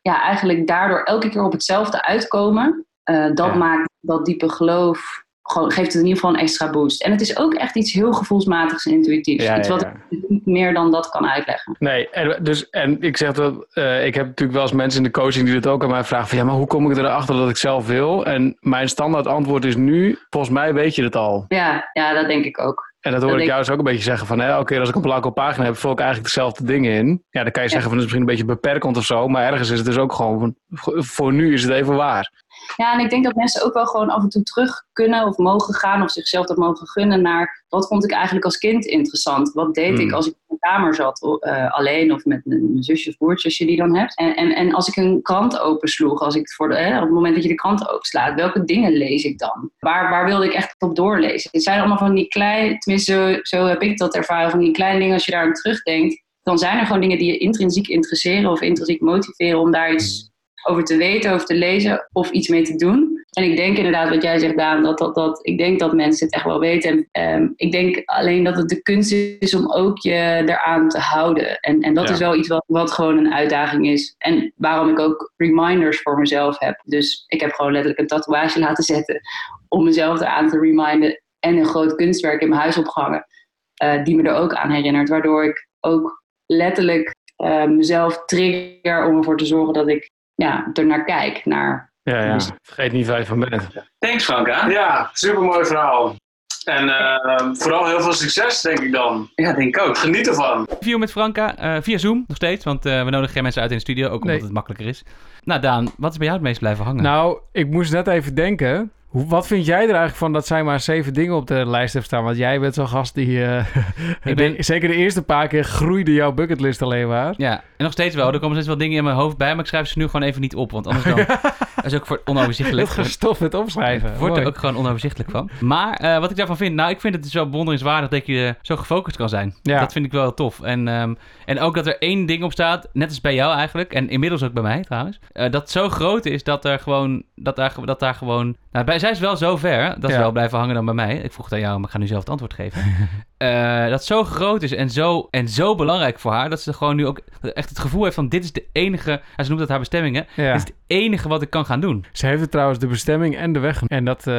ja, eigenlijk daardoor elke keer op hetzelfde uitkomen, eh, dat Ja. maakt dat diepe geloof, gewoon, geeft het in ieder geval een extra boost. En het is ook echt iets heel gevoelsmatigs en intuïtiefs. Ja, iets wat ja. ik niet meer dan dat kan uitleggen. Nee, en, dus, en ik zeg dat, eh, ik heb natuurlijk wel eens mensen in de coaching die dit ook aan mij vragen van ja, maar hoe kom ik erachter dat ik zelf wil? En mijn standaard antwoord is nu, volgens mij weet je het al. Ja, ja dat denk ik ook. En dat hoor ik jou dus ook een beetje zeggen van keer als ik een blanco pagina heb, vul ik eigenlijk dezelfde dingen in. Ja, dan kan je zeggen van het is misschien een beetje beperkend of zo, maar ergens is het dus ook gewoon, voor nu is het even waar. Ja, en ik denk dat mensen ook wel gewoon af en toe terug kunnen of mogen gaan of zichzelf dat mogen gunnen naar wat vond ik eigenlijk als kind interessant? Wat deed Hmm. ik als ik in mijn kamer zat, eh, alleen of met mijn zusje of broertje als je die dan hebt? En, en, en als ik een krant opensloeg, als ik voor de, op het moment dat je de krant openslaat, welke dingen lees ik dan? Waar, waar wilde ik echt op doorlezen? Het zijn allemaal van die kleine, tenminste zo, zo heb ik dat ervaren, van die kleine dingen als je daar aan terugdenkt. Dan zijn er gewoon dingen die je intrinsiek interesseren of intrinsiek motiveren om daar iets over te weten, over te lezen of iets mee te doen. En ik denk inderdaad wat jij zegt, Daan, dat, dat, dat ik denk dat mensen het echt wel weten. En, ehm, ik denk alleen dat het de kunst is om ook je eraan te houden. En, en dat Ja. is wel iets wat, wat gewoon een uitdaging is. En waarom ik ook reminders voor mezelf heb. Dus ik heb gewoon letterlijk een tatoeage laten zetten om mezelf eraan te reminden. En een groot kunstwerk in mijn huis opgehangen, eh, die me er ook aan herinnert. Waardoor ik ook letterlijk eh, mezelf trigger om ervoor te zorgen dat ik ja, er naar kijk. Naar, Ja, ja. Vergeet niet waar je van bent. Thanks Franka. Ja, supermooi verhaal. En eh, vooral heel veel succes, denk ik dan. Ja, denk ik ook. Geniet ervan. Interview met Franka eh, via Zoom nog steeds, want eh, we nodigen geen mensen uit in de studio, ook omdat Nee. het makkelijker is. Nou Daan, wat is bij jou het meest blijven hangen? Nou, ik moest net even denken. Hoe, wat vind jij er eigenlijk van dat zij maar zeven dingen op de lijst heeft staan? Want jij bent zo'n gast die... eh, [laughs] Ik ben- Zeker de eerste paar keer groeide jouw bucketlist alleen maar. Ja, en nog steeds wel. Er komen steeds wel dingen in mijn hoofd bij, maar ik schrijf ze nu gewoon even niet op, want anders dan... [laughs] dat is ook voor onoverzichtelijk. Dat gestopt met opschrijven. wordt er ook gewoon onoverzichtelijk van. Maar eh, wat ik daarvan vind, nou, ik vind het dus wel bewonderingswaardig dat je zo gefocust kan zijn. Ja. Dat vind ik wel heel tof. En, ehm, en ook dat er één ding op staat, net als bij jou eigenlijk, en inmiddels ook bij mij trouwens, eh, dat zo groot is dat er gewoon, dat daar, dat daar gewoon, nou, bij, zij is wel zo ver, dat is wel blijven hangen dan bij mij. Ik vroeg het aan jou, maar ik ga nu zelf het antwoord geven. [laughs] Eh, dat zo groot is en zo, en zo belangrijk voor haar, dat ze gewoon nu ook echt het gevoel heeft van, dit is de enige, en ze noemt dat haar bestemming, hè? Ja. Dit is het enige wat ik kan gaan doen. Ze heeft het trouwens de bestemming en de weg. En dat, eh,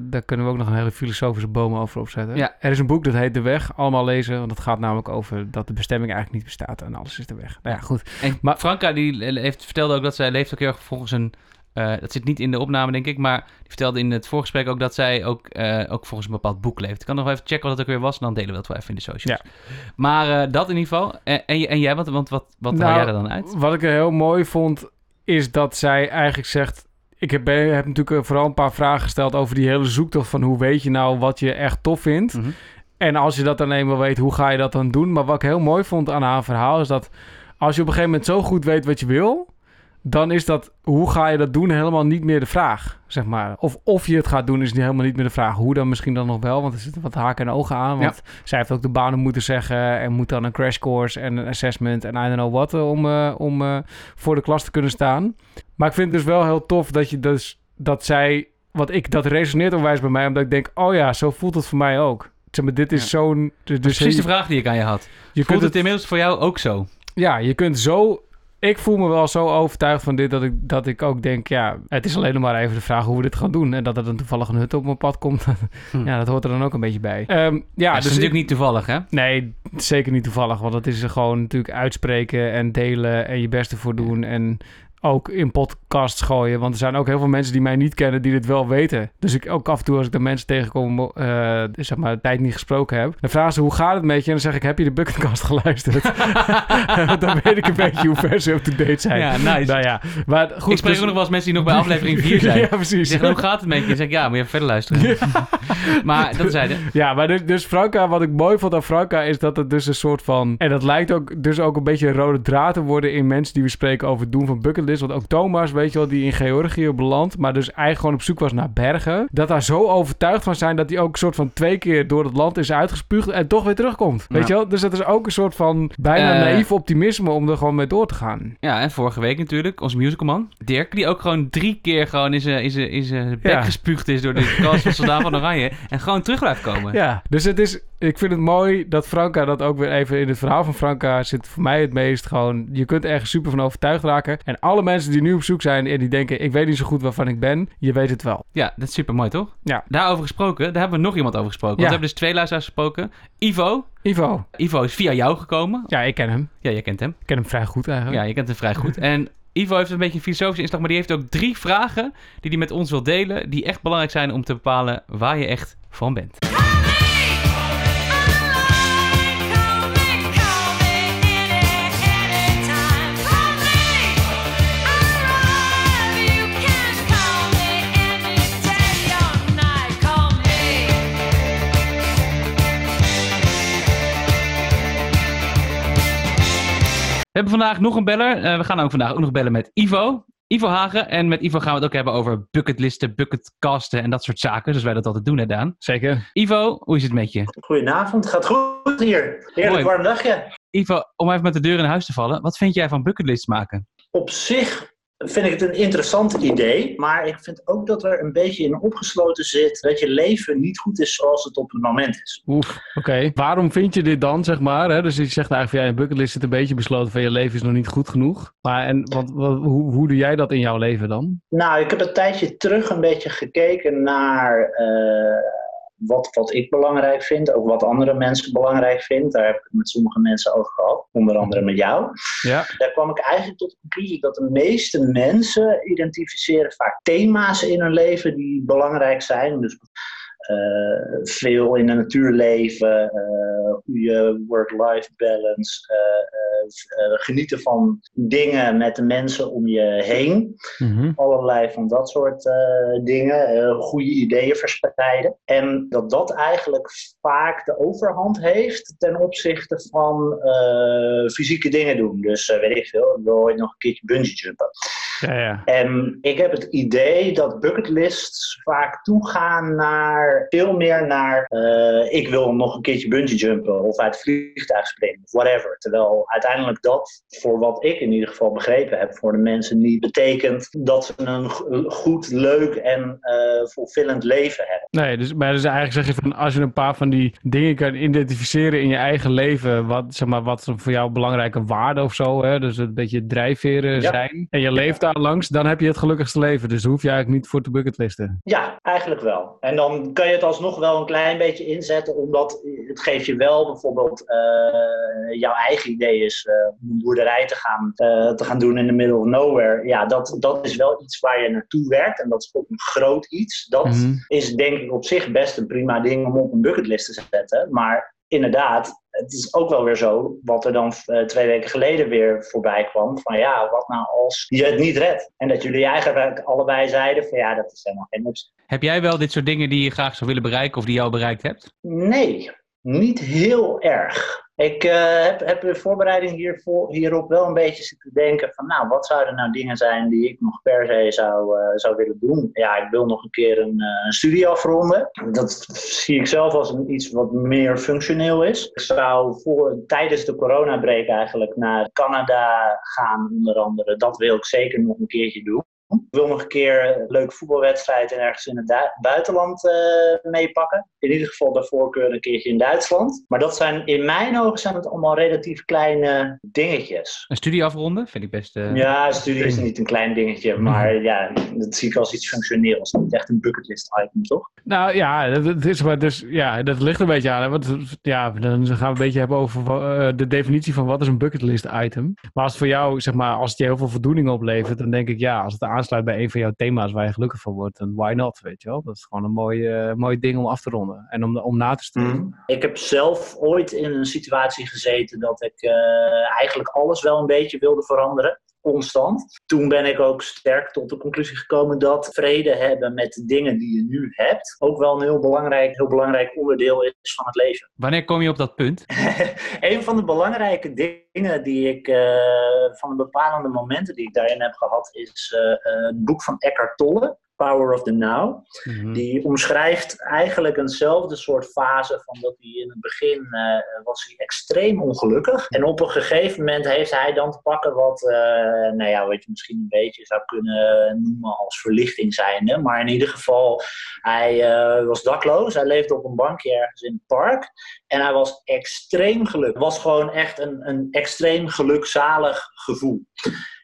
daar kunnen we ook nog een hele filosofische boom over opzetten. Ja. Er is een boek dat heet De Weg. Allemaal lezen. Want dat gaat namelijk over dat de bestemming eigenlijk niet bestaat. En alles is de weg. Nou ja, goed. En Maar- Franka die heeft, vertelde ook dat zij leeft ook heel erg volgens een... eh, dat zit niet in de opname, denk ik, maar die vertelde in het voorgesprek ook dat zij ook, eh, ook volgens een bepaald boek leeft. Ik kan nog even checken wat het ook weer was en dan delen we dat wel even in de socials. Maar eh, dat in ieder geval. En, en, jij, wat, want wat, wat haal Nou, jij er dan uit? Wat ik er heel mooi vond, is dat zij eigenlijk zegt... Ik heb, heb natuurlijk vooral een paar vragen gesteld over die hele zoektocht van hoe weet je nou wat je echt tof vindt. Mhm. En als je dat dan eenmaal weet, hoe ga je dat dan doen? Maar wat ik heel mooi vond aan haar verhaal is dat als je op een gegeven moment zo goed weet wat je wil, dan is dat hoe ga je dat doen helemaal niet meer de vraag, zeg maar. Of of je het gaat doen is niet helemaal niet meer de vraag. Hoe dan misschien dan nog wel, want er zitten wat haken en ogen aan. Want zij heeft ook de banen moeten zeggen en moet dan een crash course en een assessment en I don't know what eh, om, eh, om eh, voor de klas te kunnen staan. Maar ik vind het dus wel heel tof dat je dus dat zij, wat ik dat resoneert onwijs bij mij, omdat ik denk, oh ja, zo voelt het voor mij ook. Zeg maar, dit is Ja. zo'n. Dus Precies je, de vraag die ik aan je had. je Voelt kunt het inmiddels voor jou ook zo? ja, je kunt zo. Ik voel me wel zo overtuigd van dit dat ik, dat ik ook denk, ja, het is alleen nog maar even de vraag hoe we dit gaan doen. En dat er dan toevallig een hut op mijn pad komt, [laughs] Hm. ja, dat hoort er dan ook een beetje bij. Ehm, ja, dat is dus natuurlijk ik- niet toevallig, hè? Nee, zeker niet toevallig. Want dat is er gewoon natuurlijk uitspreken en delen en je best ervoor doen. En ook in podcasts gooien. Want er zijn ook heel veel mensen die mij niet kennen die dit wel weten. Dus ik ook af en toe als ik de mensen tegenkom, eh zeg maar, een tijd niet gesproken heb. Dan vragen ze hoe gaat het met je? En dan zeg ik, heb je de Bucketcast [laughs] geluisterd? [laughs] dan weet ik een beetje hoe ver ze up-to-date zijn. Ja, nice. Nou ja, maar goed. ik spreek dus- ook nog wel eens mensen die nog bij aflevering 4 zijn. [laughs] ja, precies. zeggen, hoe gaat het met je? Dan zeg ik, ja, moet je even verder luisteren. maar dat zeiden. Ja, maar dus, dus Franka, wat ik mooi vond aan Franka is dat het dus een soort van... En dat lijkt ook dus ook een beetje een rode draad te worden in mensen die we spreken over het doen van bucketlist. Want ook Thomas, weet je wel, die in Georgië belandt, maar dus eigenlijk gewoon op zoek was naar bergen. Dat daar zo overtuigd van zijn dat hij ook een soort van twee keer door het land is uitgespuugd en toch weer terugkomt. Weet Ja. je wel? Dus dat is ook een soort van bijna Eh. naïef optimisme om er gewoon mee door te gaan. Ja, en vorige week natuurlijk, onze musicalman, Dirk, die ook gewoon drie keer gewoon in zijn, in zijn, in zijn bek Ja. gespuugd is door de cast [laughs] van Soldaat van Oranje. En gewoon terug blijft komen. Ja, dus het is, ik vind het mooi dat Franka dat ook weer even in het verhaal van Franka zit voor mij het meest gewoon. Je kunt ergens super van overtuigd raken. En alle mensen die nu op zoek zijn en die denken: ik weet niet zo goed waarvan ik ben, je weet het wel. Ja, dat is super mooi, toch? Ja. Daarover gesproken, daar hebben we nog iemand over gesproken. Want we hebben dus twee luisteraars gesproken. Ivo. Ivo, Ivo is via jou gekomen. ja, ik ken hem. Ja, jij kent hem. Ik ken hem vrij goed eigenlijk. Ja, je kent hem vrij goed. En Ivo heeft een beetje een filosofische inslag, maar die heeft ook drie vragen die hij met ons wil delen, die echt belangrijk zijn om te bepalen waar je echt van bent. We hebben vandaag nog een beller. Eh, we gaan ook vandaag ook nog bellen met Ivo. Ivo Hagen. En met Ivo gaan we het ook hebben over bucketlisten, bucketcasten en dat soort zaken. Zoals wij dat altijd doen, hè Daan? Zeker. Ivo, hoe is het met je? Goedenavond, gaat goed hier. Heerlijk warm dagje. Ivo, om even met de deur in huis te vallen. Wat vind jij van bucketlists maken? Op zich vind ik het een interessant idee, maar ik vind ook dat er een beetje in opgesloten zit dat je leven niet goed is zoals het op het moment is. Oef, oké. Waarom vind je dit dan, zeg maar? Hè? Dus je zegt eigenlijk van ja, je bucketlist zit een beetje besloten van je leven is nog niet goed genoeg. Maar en wat, wat, hoe, hoe doe jij dat in jouw leven dan? Nou, ik heb een tijdje terug een beetje gekeken naar eh, wat, wat ik belangrijk vind, ook wat andere mensen belangrijk vinden. Daar heb ik het met sommige mensen over gehad, onder andere met jou. Ja. Daar kwam ik eigenlijk tot de conclusie dat de meeste mensen identificeren vaak thema's in hun leven die belangrijk zijn. Dus eh, veel in de natuur leven, eh, goede work-life balance, eh, eh, eh, genieten van dingen met de mensen om je heen. Mhm. Allerlei van dat soort eh, dingen, eh, goede ideeën verspreiden. En dat dat eigenlijk vaak de overhand heeft ten opzichte van eh, fysieke dingen doen. Dus eh, weet ik veel, ik wil ooit nog een keertje bungee jumpen. Ja, ja. En ik heb het idee dat bucketlists vaak toegaan naar veel meer naar eh, ik wil nog een keertje bungee jumpen of uit het vliegtuig springen of whatever. Terwijl uiteindelijk dat, voor wat ik in ieder geval begrepen heb, voor de mensen niet betekent dat ze een goed, leuk en eh vervullend leven hebben. Nee, dus, maar dus eigenlijk zeg je van als je een paar van die dingen kan identificeren in je eigen leven, wat, zeg maar, wat voor jou belangrijke waarden of zo, hè, dus een beetje drijfveren Ja. zijn, en je leeft daar langs, dan heb je het gelukkigste leven. Dus daar hoef je eigenlijk niet voor te bucketlisten. Ja, eigenlijk wel. En dan kan je het alsnog wel een klein beetje inzetten, omdat het geeft je wel bijvoorbeeld eh, jouw eigen idee is eh, om een boerderij te gaan, eh, te gaan doen in the middle of nowhere. Ja, dat, dat is wel iets waar je naartoe werkt en dat is ook een groot iets. Dat Mhm. is denk ik op zich best een prima ding om op een bucketlist te zetten. Maar inderdaad, het is ook wel weer zo, wat er dan eh, twee weken geleden weer voorbij kwam, van ja, wat nou als je het niet redt? En dat jullie eigenlijk allebei zeiden van ja, dat is helemaal geen optie. Heb jij wel dit soort dingen die je graag zou willen bereiken of die al bereikt hebt? Nee, niet heel erg. Ik eh, heb, heb in voorbereiding hiervoor, hierop wel een beetje zitten denken van, nou, wat zouden nou dingen zijn die ik nog per se zou, eh, zou willen doen? Ja, ik wil nog een keer een, eh, een studie afronden. Dat zie ik zelf als een, iets wat meer functioneel is. Ik zou voor, tijdens de coronabreak eigenlijk naar Canada gaan, onder andere. Dat wil ik zeker nog een keertje doen. Ik wil nog een keer een leuke voetbalwedstrijd en ergens in het buitenland eh, meepakken. In ieder geval de voorkeur een keertje in Duitsland. Maar dat zijn in mijn ogen zijn het allemaal relatief kleine dingetjes. Een studie afronden? Vind ik best... eh, Ja, studie is niet een klein dingetje, maar ja, dat zie ik als iets functioneels. Niet echt een bucketlist item, toch? Nou ja, dat, is maar dus, ja, dat ligt een beetje aan. hè, Want ja, dan gaan we een beetje hebben over eh, de definitie van wat is een bucketlist item. Maar als het voor jou, zeg maar, als het je heel veel voldoening oplevert, dan denk ik ja, als het aansluit bij een van jouw thema's waar je gelukkig van wordt, dan why not, weet je wel. Dat is gewoon een mooi, eh, mooi ding om af te ronden en om, om na te streven. Ik heb zelf ooit in een situatie gezeten dat ik eh, eigenlijk alles wel een beetje wilde veranderen. Constant. Toen ben ik ook sterk tot de conclusie gekomen dat vrede hebben met de dingen die je nu hebt ook wel een heel belangrijk, heel belangrijk onderdeel is van het leven. Wanneer kom je op dat punt? [laughs] een van de belangrijke dingen die ik, eh, van de bepalende momenten die ik daarin heb gehad, is eh, eh, het boek van Eckhart Tolle, Power of the Now. Mhm. Die omschrijft eigenlijk eenzelfde soort fase van dat hij in het begin eh, was hij extreem ongelukkig. En op een gegeven moment heeft hij dan te pakken wat, eh, nou ja, wat je misschien een beetje zou kunnen noemen als verlichting zijnde. Maar in ieder geval, hij eh, was dakloos. Hij leefde op een bankje ergens in het park. En hij was extreem gelukkig. Het was gewoon echt een, een extreem gelukzalig gevoel.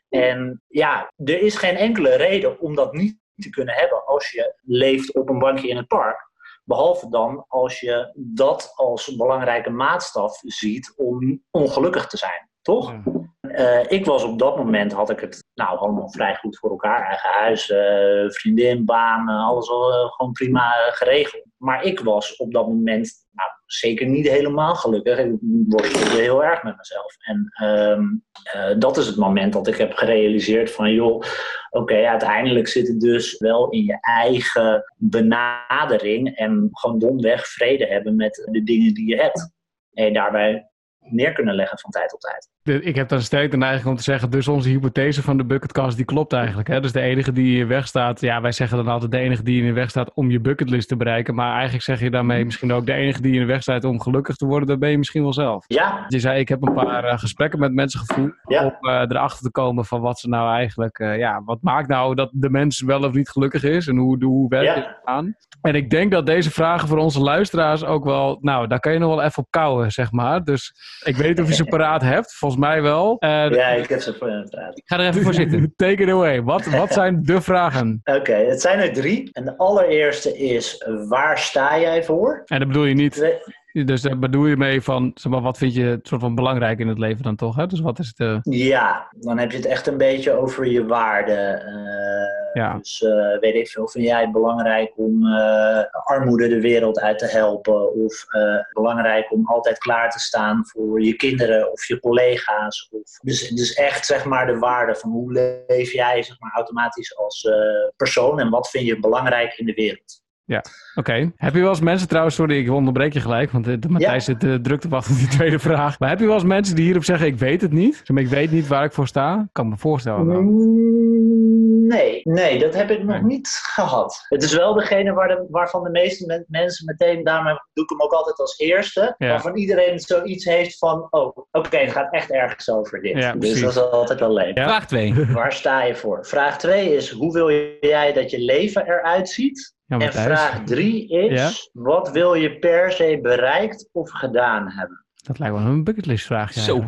En ja, er is geen enkele reden om dat niet te kunnen hebben als je leeft op een bankje in het park. Behalve dan als je dat als belangrijke maatstaf ziet om ongelukkig te zijn, toch? Eh, ik was op dat moment, had ik het nou allemaal vrij goed voor elkaar. Eigen huis, eh, vriendin, baan, eh, alles al gewoon prima geregeld. Maar ik was op dat moment nou, zeker niet helemaal gelukkig. Ik worstelde heel erg met mezelf. En ehm, eh, dat is het moment dat ik heb gerealiseerd van joh, oké, uiteindelijk zit het dus wel in je eigen benadering en gewoon domweg vrede hebben met de dingen die je hebt. En daarbij neer kunnen leggen van tijd tot tijd. De- ik heb dan sterk de neiging om te zeggen, dus onze hypothese van de bucketcast die klopt eigenlijk. Hè? Dus de enige die in je weg staat, ja wij zeggen dan altijd de enige die in je weg staat om je bucketlist te bereiken. Maar eigenlijk zeg je daarmee misschien ook de enige die in je weg staat om gelukkig te worden, dat ben je misschien wel zelf. Ja, Je zei, ik heb een paar eh, gesprekken met mensen gevoerd Ja. om eh, erachter te komen van wat ze nou eigenlijk, eh, ja, wat maakt nou dat de mens wel of niet gelukkig is en hoe, hoe werkt Ja. dit aan? En ik denk dat deze vragen voor onze luisteraars ook wel, nou, daar kan je nog wel even op kouwen, zeg maar. Dus Ik weet niet of je ze paraat hebt. Volgens mij wel. Eh, Ja, ik heb ze voor je praten. Ik ga er even voor zitten. [laughs] Take it away. Wat, wat zijn de vragen? Oké, het zijn er drie. En de allereerste is, waar sta jij voor? En dat bedoel je niet. Twee- Dus daar bedoel je mee van, zeg maar, wat vind je soort van belangrijk in het leven dan toch? Hè? Dus wat is de. Ja, dan heb je het echt een beetje over je waarden. Eh, Ja. Dus eh, weet ik veel, vind jij het belangrijk om eh, armoede de wereld uit te helpen? Of eh, belangrijk om altijd klaar te staan voor je kinderen of je collega's? Of, dus, dus echt zeg maar de waarde van hoe leef jij zeg maar, automatisch als eh, persoon en wat vind je belangrijk in de wereld? Oké. Heb je wel eens mensen trouwens, sorry, ik onderbreek je gelijk, want de, de Matthijs zit eh, druk te wachten op die [laughs] tweede vraag. Maar heb je wel eens mensen die hierop zeggen, ik weet het niet? Zeg maar, ik weet niet waar ik voor sta? Kan me voorstellen. dan. Mm, Nee, nee, dat heb ik nog Nee. niet gehad. Het is wel degene waar de, waarvan de meeste men- mensen meteen, daarmee doe ik hem ook altijd als eerste, Ja. waarvan iedereen zoiets heeft van, oh, oké, het gaat echt ergens over dit. Ja, dus precies. dat is altijd wel leuk. Ja. Vraag 2. Waar sta je voor? Vraag 2 is, hoe wil jij dat je leven eruit ziet? En vraag 3 is, Ja. wat wil je per se bereikt of gedaan hebben? Dat lijkt wel een bucketlist vraag. Ja. Zo.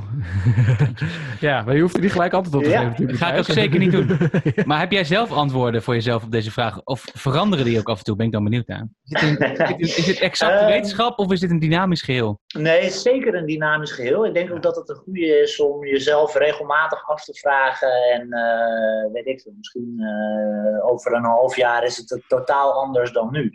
[laughs] ja, maar je hoeft er niet gelijk antwoord op te Ja. geven. natuurlijk, Ga ik ook zeker niet doen. [laughs] Maar heb jij zelf antwoorden voor jezelf op deze vraag? Of veranderen die ook af en toe? Ben ik dan benieuwd naar. Is een, dit exacte [laughs] Ehm. wetenschap of is dit een dynamisch geheel? Nee, het is zeker een dynamisch geheel. Ik denk ook dat het een goede is om jezelf regelmatig af te vragen. En eh, weet ik veel, misschien eh, over een half jaar is het het totaal anders dan nu.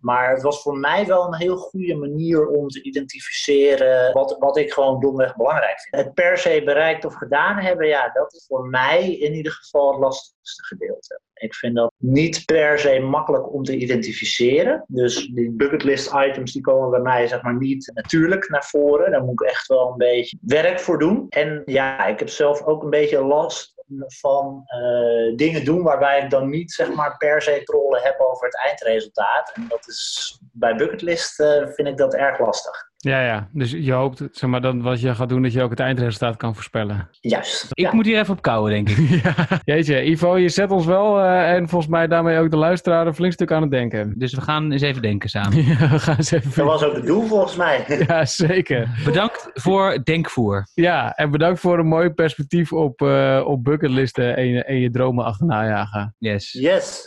Maar het was voor mij wel een heel goede manier om te identificeren wat, wat ik gewoon domweg belangrijk vind. Het per se bereikt of gedaan hebben, ja, dat is voor mij in ieder geval het lastigste gedeelte. Ik vind dat niet per se makkelijk om te identificeren. Dus die bucketlist items die komen bij mij zeg maar niet natuurlijk naar voren. Daar moet ik echt wel een beetje werk voor doen. En ja, ik heb zelf ook een beetje last van eh, dingen doen waarbij ik dan niet zeg maar per se trollen heb over het eindresultaat. En dat is bij bucketlist eh, vind ik dat erg lastig. Ja, ja. Dus je hoopt, zeg maar, dan wat je gaat doen, dat je ook het eindresultaat kan voorspellen. Juist. Ik Ja. moet hier even op kouwen, denk ik. [laughs] ja. Jeetje, Ivo, je zet ons wel, eh, en volgens mij daarmee ook de luisteraar, een flink stuk aan het denken. Dus we gaan eens even denken samen. [laughs] Ja, we gaan eens even... Dat was ook het doel volgens mij. [laughs] Ja, zeker. Bedankt voor denkvoer. Ja, en bedankt voor een mooi perspectief op, eh op bucketlisten en je, en je dromen achterna jagen. Yes. Yes.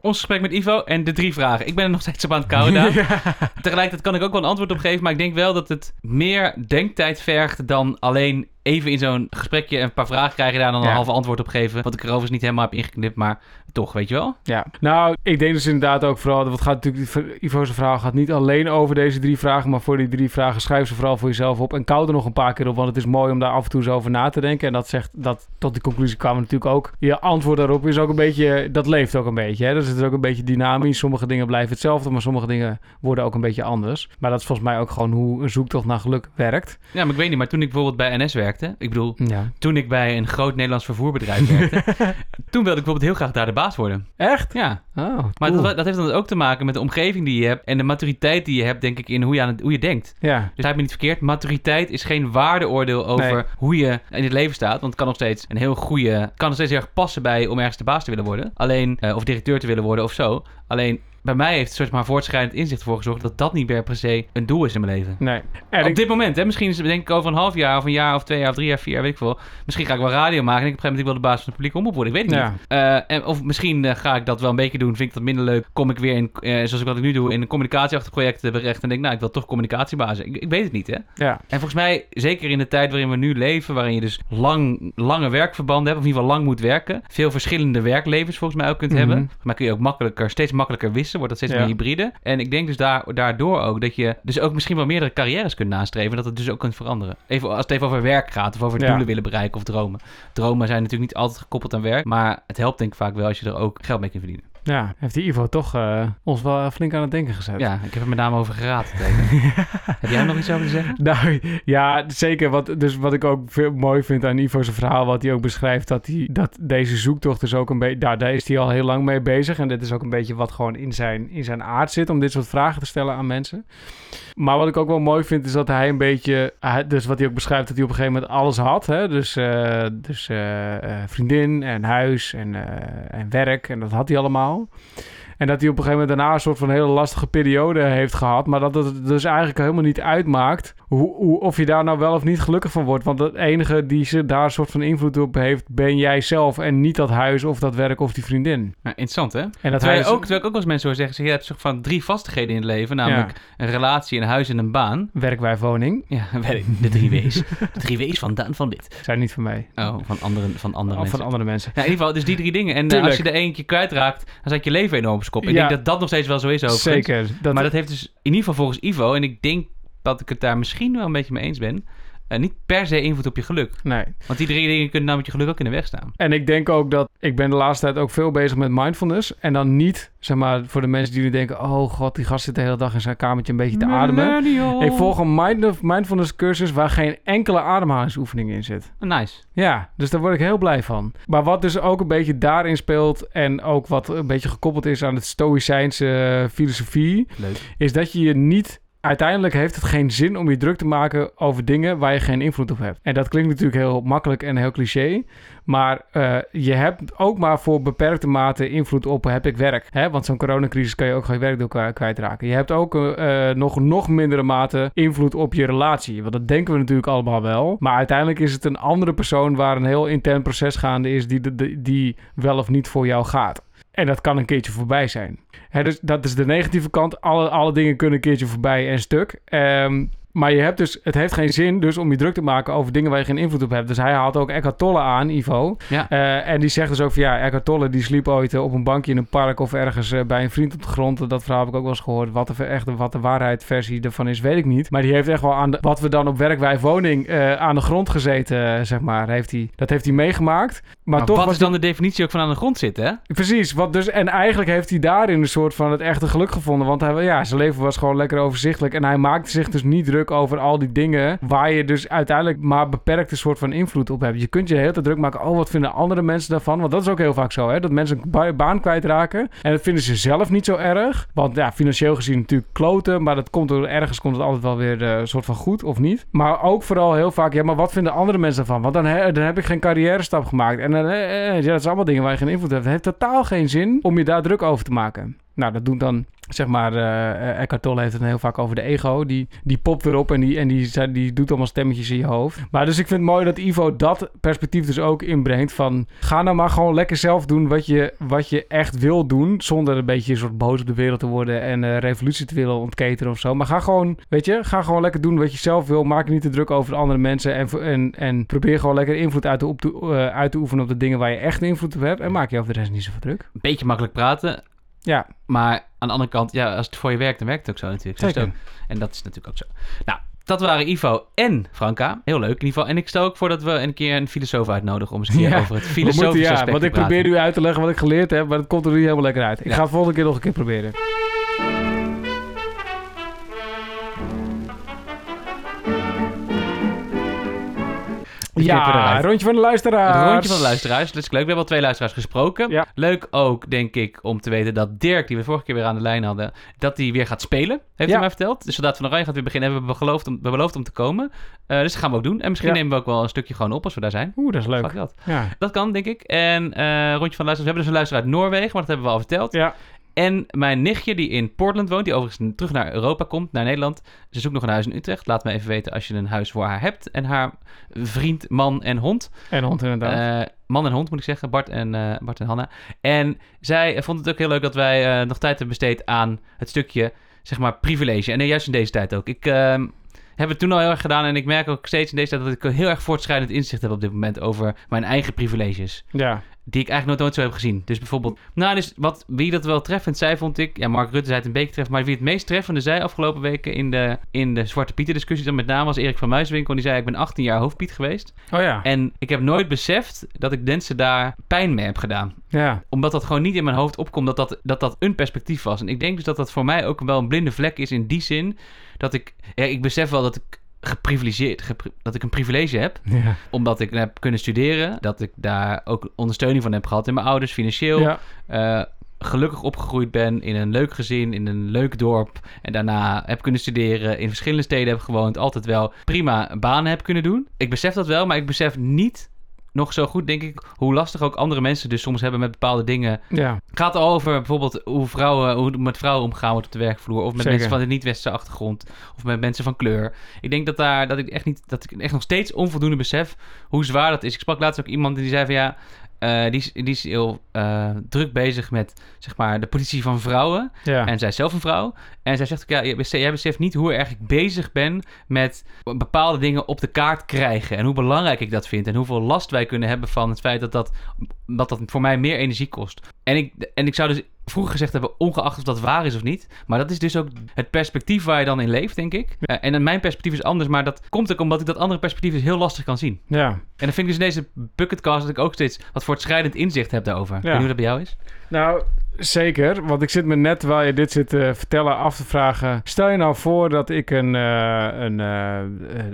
Ons gesprek met Ivo en de drie vragen. Ik ben er nog steeds op aan het. [laughs] Ja. Tegelijkertijd kan ik ook wel een antwoord op geven, maar ik denk wel dat het meer denktijd vergt dan alleen even in zo'n gesprekje een paar vragen krijgen daar dan een Ja. halve antwoord op geven. Wat ik er overigens niet helemaal heb ingeknipt, maar toch, weet je wel? Ja, nou, ik denk dus inderdaad ook vooral, wat gaat natuurlijk, Ivo's verhaal gaat niet alleen over deze drie vragen, maar voor die drie vragen schrijf ze vooral voor jezelf op en koud er nog een paar keer op, want het is mooi om daar af en toe zo over na te denken. En dat zegt, dat tot die conclusie kwamen natuurlijk ook. Je antwoord daarop is ook een beetje, dat leeft ook een beetje, hè? dus het is ook een beetje dynamisch. Sommige dingen blijven hetzelfde, maar sommige dingen worden ook een beetje anders. Maar dat is volgens mij ook gewoon hoe een zoektocht naar geluk werkt. Ja, maar ik weet niet, maar toen ik bijvoorbeeld bij NS werkte, ik bedoel, Ja. toen ik bij een groot Nederlands vervoerbedrijf werkte, [laughs] toen wilde ik bijvoorbeeld heel graag daar de baas worden. Echt? Ja, Oh, maar dat, dat heeft dan ook te maken met de omgeving die je hebt en de maturiteit die je hebt, denk ik, in hoe je, aan het, hoe je denkt. Ja, Dus begrijp me niet verkeerd. Maturiteit is geen waardeoordeel over Nee. hoe je in het leven staat. Want het kan nog steeds een heel goede. Kan nog steeds heel erg passen bij om ergens de baas te willen worden. Alleen, eh, of directeur te willen worden of zo. Alleen, bij mij heeft een soort maar voortschrijdend inzicht ervoor gezorgd dat dat niet meer per se een doel is in mijn leven. nee. En Op ik- dit moment, hè, misschien is het denk ik over een half jaar of een jaar of twee jaar of drie jaar, vier jaar, weet ik veel. Misschien ga ik wel radio maken en ik op een gegeven moment wel de baas van de publieke omroep worden. Ik weet het Ja. niet. Eh, en, of misschien eh, ga ik dat wel een beetje doen, vind ik dat minder leuk. Kom ik weer in, eh, zoals ik wat ik nu doe, in een communicatieachtig project terecht en denk, nou, ik wil toch communicatiebaas. Ik, ik weet het niet, hè. ja. En volgens mij, zeker in de tijd waarin we nu leven, waarin je dus lang, lange werkverbanden hebt, of in ieder geval lang moet werken, veel verschillende werklevens volgens mij ook kunt Mhm. hebben. Maar kun je ook makkelijker, steeds makkelijker wisselen, wordt dat steeds meer hybride. En ik denk dus daar, daardoor ook dat je dus ook misschien wel meerdere carrières kunt nastreven, dat het dus ook kunt veranderen. Even als het even over werk gaat, of over doelen willen bereiken of dromen. Dromen zijn natuurlijk niet altijd gekoppeld aan werk, maar het helpt denk ik vaak wel als je er ook geld mee kunt verdienen. Ja, heeft die Ivo toch eh, ons wel flink aan het denken gezet. Ja, ik heb er met name over geraad. [laughs] Heb jij nog iets over te zeggen? Nou ja, zeker. Wat, dus wat ik ook veel mooi vind aan Ivo's verhaal, wat hij ook beschrijft, dat, hij, dat deze zoektocht is ook een beetje, daar, daar is hij al heel lang mee bezig. En dit is ook een beetje wat gewoon in zijn, in zijn aard zit, om dit soort vragen te stellen aan mensen. Maar wat ik ook wel mooi vind, is dat hij een beetje, dus wat hij ook beschrijft, dat hij op een gegeven moment alles had. Hè? Dus, eh, dus eh, vriendin en huis en, en werk, en dat had hij allemaal. tal. En dat hij op een gegeven moment daarna een soort van hele lastige periode heeft gehad. Maar dat het dus eigenlijk helemaal niet uitmaakt hoe, hoe, of je daar nou wel of niet gelukkig van wordt. Want het enige die ze daar een soort van invloed op heeft, ben jij zelf. En niet dat huis of dat werk of die vriendin. Nou, interessant, hè? En dat Terwijl, huis, ook, terwijl ik ook wel eens mensen hoor zeggen... zeg, je hebt soort van drie vastigheden in het leven. Namelijk een relatie, een huis en een baan. werkwijfwoning, Ja. [laughs] De drie W's. De drie W's van Daan van Dit. zijn niet van mij. Oh, van andere, van andere Of mensen. van andere mensen. Ja, in ieder geval, dus die drie dingen. En als je er eentje kwijtraakt, dan zet je leven enorm op kop. Ik Ja. denk dat dat nog steeds wel zo is overigens. Zeker. Dat, maar dat heeft dus in ieder geval volgens Ivo, en ik denk dat ik het daar misschien wel een beetje mee eens ben, eh, niet per se invloed op je geluk. Nee. Want die drie dingen kunnen namelijk je geluk ook in de weg staan. En ik denk ook dat ik ben de laatste tijd ook veel bezig met mindfulness. En dan niet, zeg maar, voor de mensen die nu denken... oh god, die gast zit de hele dag in zijn kamertje een beetje te ademen. Ik volg een mind- mindfulness cursus waar geen enkele ademhalingsoefening in zit. Nice. Ja, dus daar word ik heel blij van. Maar wat dus ook een beetje daarin speelt... en ook wat een beetje gekoppeld is aan het stoïcijnse eh, filosofie... Leuk. is dat je je niet... Uiteindelijk heeft het geen zin om je druk te maken over dingen waar je geen invloed op hebt. En dat klinkt natuurlijk heel makkelijk en heel cliché. Maar eh, je hebt ook maar voor beperkte mate invloed op heb ik werk. Hè? Want zo'n coronacrisis kan je ook geen werk door kwijt- kwijtraken. Je hebt ook eh, eh, nog, nog mindere mate invloed op je relatie. Want dat denken we natuurlijk allemaal wel. Maar uiteindelijk is het een andere persoon waar een heel intern proces gaande is die, die, die wel of niet voor jou gaat. En dat kan een keertje voorbij zijn. Dus dat is de negatieve kant. Alle, alle dingen kunnen een keertje voorbij en stuk. Ehm, maar je hebt dus, het heeft geen zin dus om je druk te maken over dingen waar je geen invloed op hebt. Dus hij haalt ook Eckhart Tolle aan, Ivo. Ja. Eh, en die zegt dus ook van ja, Eckhart Tolle die sliep ooit eh, op een bankje in een park of ergens eh, bij een vriend op de grond. Dat verhaal heb ik ook wel eens gehoord. Wat de, echt, wat de waarheidversie ervan is, weet ik niet. Maar die heeft echt wel aan de, wat we dan op werkwijf woning eh, aan de grond gezeten, zeg maar. Heeft hij, dat heeft hij meegemaakt. Maar, Maar, toch wat was is dan de definitie ook van aan de grond zitten, hè? Precies, wat dus, en eigenlijk heeft hij daarin een soort van het echte geluk gevonden. Want hij, ja, zijn leven was gewoon lekker overzichtelijk. En hij maakte zich dus niet druk over al die dingen waar je dus uiteindelijk maar beperkte soort van invloed op hebt. Je kunt je hele tijd druk maken, oh, wat vinden andere mensen daarvan? Want dat is ook heel vaak zo, hè, dat mensen een ba- baan kwijtraken. En dat vinden ze zelf niet zo erg. Want ja, financieel gezien natuurlijk kloten, maar dat komt door, ergens komt het altijd wel weer eh, een soort van goed, of niet? Maar ook vooral heel vaak, ja, maar wat vinden andere mensen daarvan? Want dan, dan heb ik geen carrière stap gemaakt. En eh, eh, ja, dat zijn allemaal dingen waar je geen invloed hebt. Het heeft totaal geen zin om je daar druk over te maken. Nou, dat doet dan, zeg maar, eh Eckhart Tolle heeft het heel vaak over de ego. Die, die popt erop en, die, en die, die doet allemaal stemmetjes in je hoofd. Maar dus ik vind het mooi dat Ivo dat perspectief dus ook inbrengt. Van, ga nou maar gewoon lekker zelf doen wat je, wat je echt wil doen. Zonder een beetje een soort boos op de wereld te worden en eh, revolutie te willen ontketenen of zo. Maar ga gewoon, weet je, ga gewoon lekker doen wat je zelf wil. Maak je niet te druk over de andere mensen. En, en, en probeer gewoon lekker invloed uit te, op uit te oefenen op de dingen waar je echt invloed op hebt. En maak je over de rest niet zoveel druk. Een beetje makkelijk praten. Ja. Maar aan de andere kant, ja, als het voor je werkt, dan werkt het ook zo natuurlijk. Zo Zeker. ook. En dat is natuurlijk ook zo. Nou, dat waren Ivo en Franka. Heel leuk in ieder geval. En ik stel ook voor dat we een keer een filosoof uitnodigen om eens een keer Ja, over het filosofische moeten, ja, aspect want te ik praten. probeer u uit te leggen wat ik geleerd heb, maar dat komt er niet helemaal lekker uit. Ik Ja. ga het volgende keer nog een keer proberen. Knippen Ja, eruit. rondje van de luisteraars. Rondje van de luisteraars. Dat is leuk. We hebben al twee luisteraars gesproken. Ja. Leuk ook, denk ik, om te weten dat Dirk, die we vorige keer weer aan de lijn hadden, dat hij weer gaat spelen. Heeft Ja. hij mij verteld. De Soldaat van Oranje gaat weer beginnen. Hebben we beloofd om, we beloofd om te komen. Eh, dus dat gaan we ook doen. En misschien Ja. nemen we ook wel een stukje gewoon op als we daar zijn. Oeh, dat is leuk. Dat. Ja. Dat kan, denk ik. En eh, rondje van de luisteraars. We hebben dus een luisteraar uit Noorwegen, maar dat hebben we al verteld. Ja. En mijn nichtje die in Portland woont, die overigens terug naar Europa komt, naar Nederland. Ze zoekt nog een huis in Utrecht. Laat me even weten als je een huis voor haar hebt. En haar vriend, man en hond. En hond inderdaad. Eh, man en hond moet ik zeggen, Bart en, eh, Bart en Hanna. En zij vond het ook heel leuk dat wij eh, nog tijd hebben besteed aan het stukje, zeg maar, privilege. En juist in deze tijd ook. Ik ehm, heb het toen al heel erg gedaan en ik merk ook steeds in deze tijd dat ik een heel erg voortschrijdend inzicht heb op dit moment over mijn eigen privileges. ja. Die ik eigenlijk nooit, nooit zo heb gezien. Dus bijvoorbeeld, nou, dus wat, wie dat wel treffend zei, vond ik. Ja, Mark Rutte zei het een beetje treffend. Maar wie het meest treffende zei afgelopen weken in de, in de Zwarte Pieten discussie, dan met name was Erik van Muiswinkel. Die zei: Ik ben 18 jaar hoofdpiet geweest. Oh ja. En ik heb nooit beseft dat ik mensen daar pijn mee heb gedaan. Ja. Omdat dat gewoon niet in mijn hoofd opkomt dat dat, dat dat een perspectief was. En ik denk dus dat dat voor mij ook wel een blinde vlek is in die zin. Dat ik, ja, ik besef wel dat ik geprivilegeerd, gepri- dat ik een privilege heb. Ja. Omdat ik heb kunnen studeren. Dat ik daar ook ondersteuning van heb gehad in mijn ouders, financieel. Ja. Eh, gelukkig opgegroeid ben in een leuk gezin, in een leuk dorp. En daarna heb kunnen studeren, in verschillende steden heb gewoond. Altijd wel prima banen heb kunnen doen. Ik besef dat wel, maar ik besef niet nog zo goed, denk ik, hoe lastig ook andere mensen dus soms hebben met bepaalde dingen. Ja, Het gaat al over bijvoorbeeld hoe, vrouwen, hoe met vrouwen omgaan wordt op de werkvloer. Of met Zeker. mensen van de niet-westerse achtergrond. Of met mensen van kleur. Ik denk dat, daar, dat, ik echt niet, dat ik echt nog steeds onvoldoende besef hoe zwaar dat is. Ik sprak laatst ook iemand die zei van ja... eh, die, is, die is heel eh, druk bezig met zeg maar, de positie van vrouwen. ja. En zij is zelf een vrouw. En zij zegt ook, ja, jij beseft- jij beseft niet hoe erg ik bezig ben met bepaalde dingen op de kaart krijgen. En hoe belangrijk ik dat vind. En hoeveel last wij kunnen hebben van het feit dat dat, dat, dat voor mij meer energie kost. En ik, en ik zou dus vroeger gezegd hebben, ongeacht of dat waar is of niet. Maar dat is dus ook het perspectief waar je dan in leeft, denk ik. Eh, en mijn perspectief is anders, maar dat komt ook omdat ik dat andere perspectief dus heel lastig kan zien. ja. En dan vind ik dus in deze bucketcast dat ik ook steeds wat voortschrijdend inzicht heb daarover. Ik weet hoe dat bij jou is. Nou, zeker. Want ik zit me net, terwijl je dit zit te vertellen, af te vragen. Stel je nou voor dat ik een, eh, een eh, eh,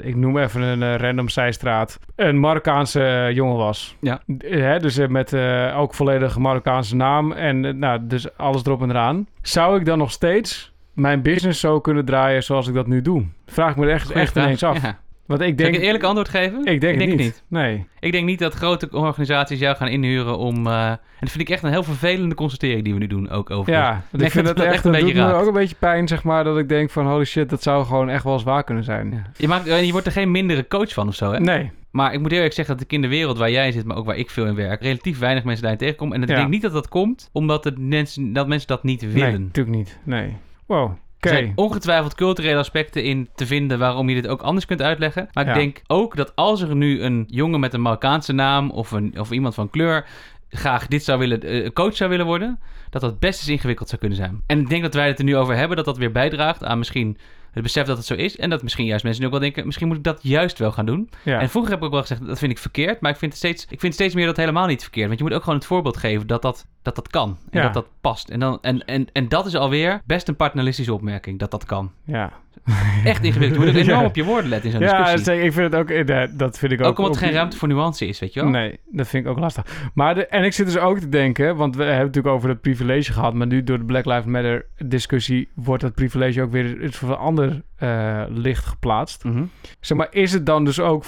ik noem even een eh, random zijstraat, een Marokkaanse eh, jongen was. Ja. Eh, Hè, dus eh, met eh, ook volledige Marokkaanse naam en eh, nou, dus alles erop en eraan. Zou ik dan nog steeds mijn business zo kunnen draaien zoals ik dat nu doe? Vraag ik me er echt, Goeie echt vraag. ineens af. Ja. Want ik Zal denk, ik een eerlijk antwoord geven? ik denk, ik het niet. Nee. Ik denk niet dat grote organisaties jou gaan inhuren om... eh, en dat vind ik echt een heel vervelende constatering die we nu doen, ook over. Ja, want ik vind dat het dat echt, een dat beetje doet me ook een beetje pijn, zeg maar, dat ik denk van holy shit, dat zou gewoon echt wel eens waar kunnen zijn. Ja. Je, maakt, eh, je wordt er geen mindere coach van of zo, hè? Nee, Maar ik moet eerlijk zeggen dat ik in de wereld waar jij zit, maar ook waar ik veel in werk, relatief weinig mensen daarin tegenkom. En ik Ja. denk niet dat dat komt omdat het mensen, dat mensen dat niet nee, willen. natuurlijk niet. Nee. Wow. Er zijn ongetwijfeld culturele aspecten in te vinden waarom je dit ook anders kunt uitleggen. Maar Ja. ik denk ook dat als er nu een jongen met een Marokkaanse naam of, een, of iemand van kleur graag dit zou willen, eh, coach zou willen worden, dat dat best eens ingewikkeld zou kunnen zijn. En ik denk dat wij het er nu over hebben, dat dat weer bijdraagt aan misschien het besef dat het zo is. En dat misschien juist mensen nu ook wel denken, misschien moet ik dat juist wel gaan doen. Ja. En vroeger heb ik ook wel gezegd, dat vind ik verkeerd. Maar ik vind, het steeds, ik vind steeds meer dat helemaal niet verkeerd. Want je moet ook gewoon het voorbeeld geven dat dat, dat, dat kan. En Ja. dat dat past. En, dan, en, en, en dat is alweer best een paternalistische opmerking, dat dat kan. ja. [laughs] Echt ingewikkeld. Je moet [laughs] enorm Ja. op je woorden letten in zo'n Ja, discussie. zeker. ik vind het ook, eh, dat vind ik ook. ook omdat er geen ruimte voor nuance is, weet je wel? Nee, dat vind ik ook lastig. Maar de, en ik zit dus ook te denken, want we hebben het natuurlijk over dat privilege gehad, maar nu door de Black Lives Matter discussie wordt dat privilege ook weer in voor een ander eh, licht geplaatst. Mhm. Zeg maar, is het dan dus ook,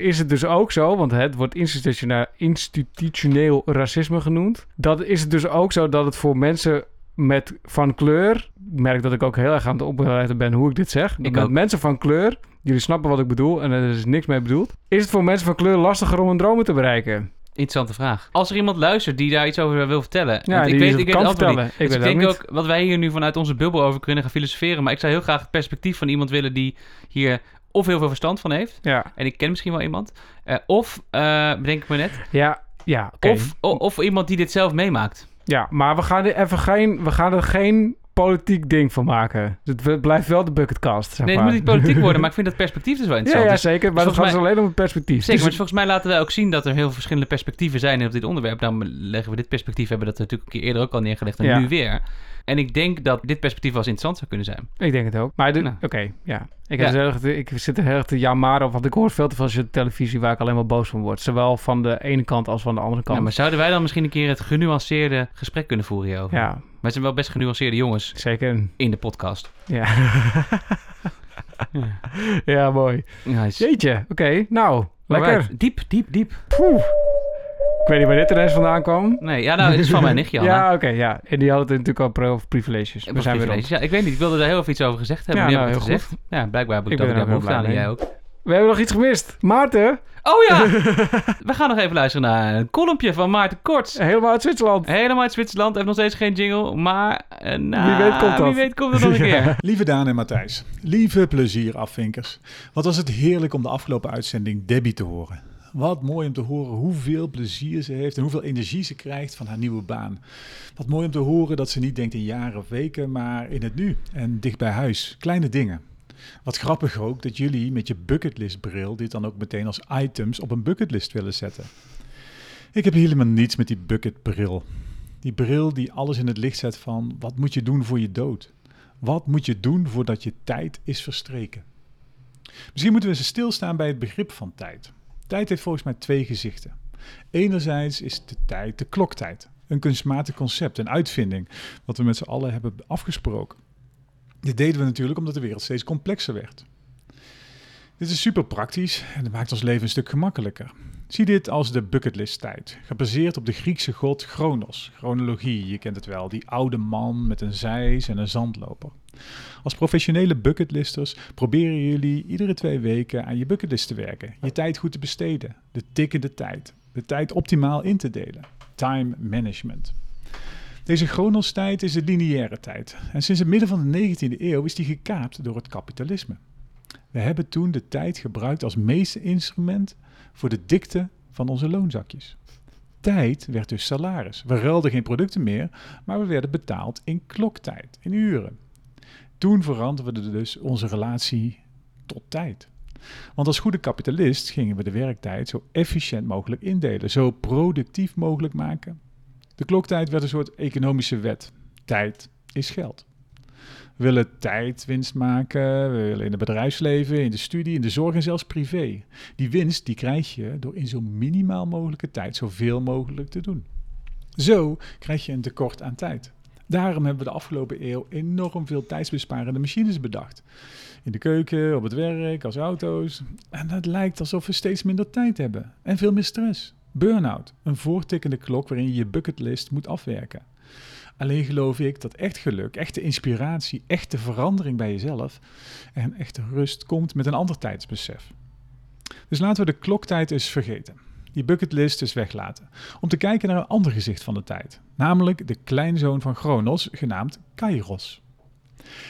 is het dus ook zo, want het wordt institutioneel, institutioneel racisme genoemd, dat is het dus ook zo dat het voor mensen met van kleur, ik merk dat ik ook heel erg aan het opletten ben hoe ik dit zeg, Ik met ook. mensen van kleur, jullie snappen wat ik bedoel en er is niks mee bedoeld, is het voor mensen van kleur lastiger om hun dromen te bereiken? Interessante vraag. Als er iemand luistert die daar iets over wil vertellen. Ja, want die ik weet, het ik weet kan het antwoord vertellen. niet. Ik Dus denk ook ook wat wij hier nu vanuit onze bubbel over kunnen gaan filosoferen. Maar ik zou heel graag het perspectief van iemand willen die hier of heel veel verstand van heeft. Ja, En ik ken misschien wel iemand. eh, of, eh, bedenk ik me net. ja, ja. Of, of iemand die dit zelf meemaakt. Ja, maar we gaan er even geen, we gaan er geen politiek ding van maken. Het blijft wel de bucketcast, zeg Nee, het maar. moet niet politiek worden, maar ik vind [laughs] dat perspectief dus wel interessant. ja, Dus- zeker. Maar dus het gaat dus alleen om het perspectief. Zeker, Dus maar volgens mij laten wij ook zien dat er heel veel verschillende perspectieven zijn op dit onderwerp. Dan leggen we dit perspectief, hebben we dat natuurlijk een keer eerder ook al neergelegd en Ja. nu weer. En ik denk dat dit perspectief wel eens interessant zou kunnen zijn. Ik denk het ook. Maar de- Nou. oké, ja. Ik, Ja. erg te- ik zit er heel erg te jamaren op, want ik hoor veel te veel op televisie waar ik alleen maar boos van word. Zowel van de ene kant als van de andere kant. Ja, maar zouden wij dan misschien een keer het genuanceerde gesprek kunnen voeren hierover? Ja, Wij zijn wel best genuanceerde jongens zeker. in de podcast. Ja. [laughs] ja, mooi. Nice. Jeetje, oké. Nou, lekker. Diep, diep, diep. Poeh. Ik weet niet waar dit ineens vandaan kwam. Nee, ja, nou, dit is van mijn nichtje, [laughs] Anna. Ja, oké, ja. En die had het natuurlijk al pro over privileges. We zijn weer rond. Ja, ik weet niet. Ik wilde daar heel veel iets over gezegd hebben. Ja, nou, heb ik het heel gezegd. Ja, blijkbaar heb ik, Ik dat er heel behoefte aan. En jij ook. We hebben nog iets gemist. Maarten, Oh ja! [laughs] We gaan nog even luisteren naar een kolompje van Maarten Korts. helemaal uit Zwitserland. Helemaal uit Zwitserland. Heeft nog steeds geen jingle. Maar nou, Wie weet komt dat. Wie weet komt het nog een keer. [laughs] Lieve Daan en Matthijs, lieve plezierafvinkers. Wat was het heerlijk om de afgelopen uitzending Debbie te horen. Wat mooi om te horen hoeveel plezier ze heeft en hoeveel energie ze krijgt van haar nieuwe baan. Wat mooi om te horen dat ze niet denkt in jaren of weken, maar in het nu en dicht bij huis. Kleine dingen. Wat grappig ook dat jullie met je bucketlist-bril dit dan ook meteen als items op een bucketlist willen zetten. Ik heb helemaal niets met die bucketbril. Die bril die alles in het licht zet van wat moet je doen voor je dood? Wat moet je doen voordat je tijd is verstreken? Misschien moeten we eens stilstaan bij het begrip van tijd. Tijd heeft volgens mij twee gezichten. Enerzijds is de tijd de kloktijd. Een kunstmatig concept, een uitvinding, wat we met z'n allen hebben afgesproken. Dit deden we natuurlijk omdat de wereld steeds complexer werd. Dit is super praktisch en het maakt ons leven een stuk gemakkelijker. Zie dit als de bucketlist tijd, gebaseerd op de Griekse god Chronos. Chronologie, je kent het wel, die oude man met een zeis en een zandloper. Als professionele bucketlisters proberen jullie iedere twee weken aan je bucketlist te werken, je tijd goed te besteden, de tikkende tijd, de tijd optimaal in te delen. Time management. Deze chronostijd is de lineaire tijd en sinds het midden van de 19e eeuw is die gekaapt door het kapitalisme. We hebben toen de tijd gebruikt als meetinstrument voor de dikte van onze loonzakjes. Tijd werd dus salaris. We ruilden geen producten meer, maar we werden betaald in kloktijd, in uren. Toen veranderde dus onze relatie tot tijd. Want als goede kapitalist gingen we de werktijd zo efficiënt mogelijk indelen, zo productief mogelijk maken. De kloktijd werd een soort economische wet. Tijd is geld. We willen tijd winst maken, we willen in het bedrijfsleven, in de studie, in de zorg en zelfs privé. Die winst die krijg je door in zo minimaal mogelijke tijd zoveel mogelijk te doen. Zo krijg je een tekort aan tijd. Daarom hebben we de afgelopen eeuw enorm veel tijdsbesparende machines bedacht. In de keuken, op het werk, als auto's. En het lijkt alsof we steeds minder tijd hebben en veel meer stress. Burnout, een voortikkende klok waarin je je bucketlist moet afwerken. Alleen geloof ik dat echt geluk, echte inspiratie, echte verandering bij jezelf en echte rust komt met een ander tijdsbesef. Dus laten we de kloktijd eens vergeten. Die bucketlist eens weglaten. Om te kijken naar een ander gezicht van de tijd. Namelijk de kleinzoon van Chronos, genaamd Kairos.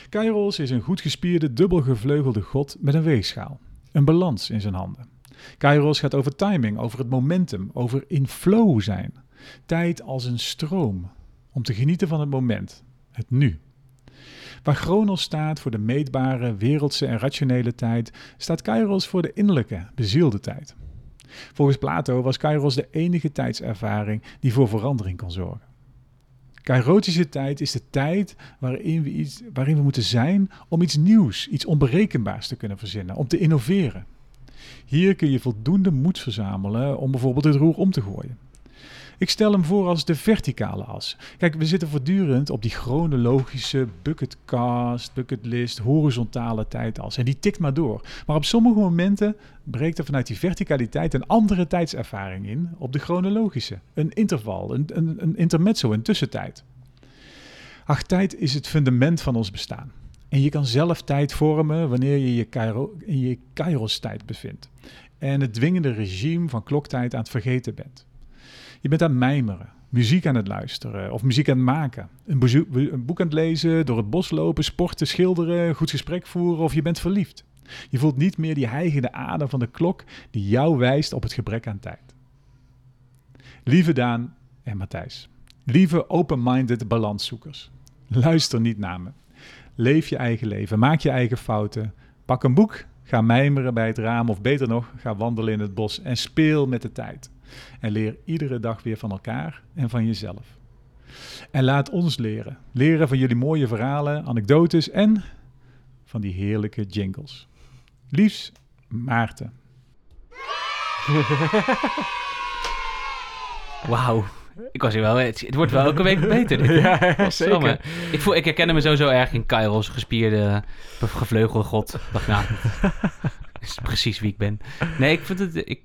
Kairos is een goed gespierde, dubbelgevleugelde god met een weegschaal. Een balans in zijn handen. Kairos gaat over timing, over het momentum, over in flow zijn. Tijd als een stroom, om te genieten van het moment, het nu. Waar Chronos staat voor de meetbare, wereldse en rationele tijd, staat Kairos voor de innerlijke, bezielde tijd. Volgens Plato was Kairos de enige tijdservaring die voor verandering kon zorgen. Kairotische tijd is de tijd waarin we, iets, waarin we moeten zijn om iets nieuws, iets onberekenbaars te kunnen verzinnen, om te innoveren. Hier kun je voldoende moed verzamelen om bijvoorbeeld het roer om te gooien. Ik stel hem voor als de verticale as. Kijk, we zitten voortdurend op die chronologische bucketcast, bucketlist, horizontale tijdas. En die tikt maar door. Maar op sommige momenten breekt er vanuit die verticaliteit een andere tijdservaring in op de chronologische. Een interval, een, een, een intermezzo, een tussentijd. Ach, tijd is het fundament van ons bestaan. En je kan zelf tijd vormen wanneer je je in je Kairos-tijd bevindt. En het dwingende regime van kloktijd aan het vergeten bent. Je bent aan het mijmeren, muziek aan het luisteren of muziek aan het maken. Een, een boek aan het lezen, door het bos lopen, sporten, schilderen, goed gesprek voeren of je bent verliefd. Je voelt niet meer die hijgende adem van de klok die jou wijst op het gebrek aan tijd. Lieve Daan en Matthijs, lieve open-minded balanszoekers, luister niet naar me. Leef je eigen leven, maak je eigen fouten, pak een boek, ga mijmeren bij het raam of beter nog, ga wandelen in het bos en speel met de tijd. En leer iedere dag weer van elkaar en van jezelf. En laat ons leren. Leren van jullie mooie verhalen, anekdotes en van die heerlijke jingles. Liefs, Maarten. [laughs] Wauw. Ik was hier wel... Het, het wordt wel elke week [laughs] beter. dit? Ja, zeker. Ik, voel, ik herkende me sowieso erg in Kairos, gespierde, gevleugelde god. Dacht, nou, [laughs] is precies wie ik ben. Nee, ik vind het... Ik,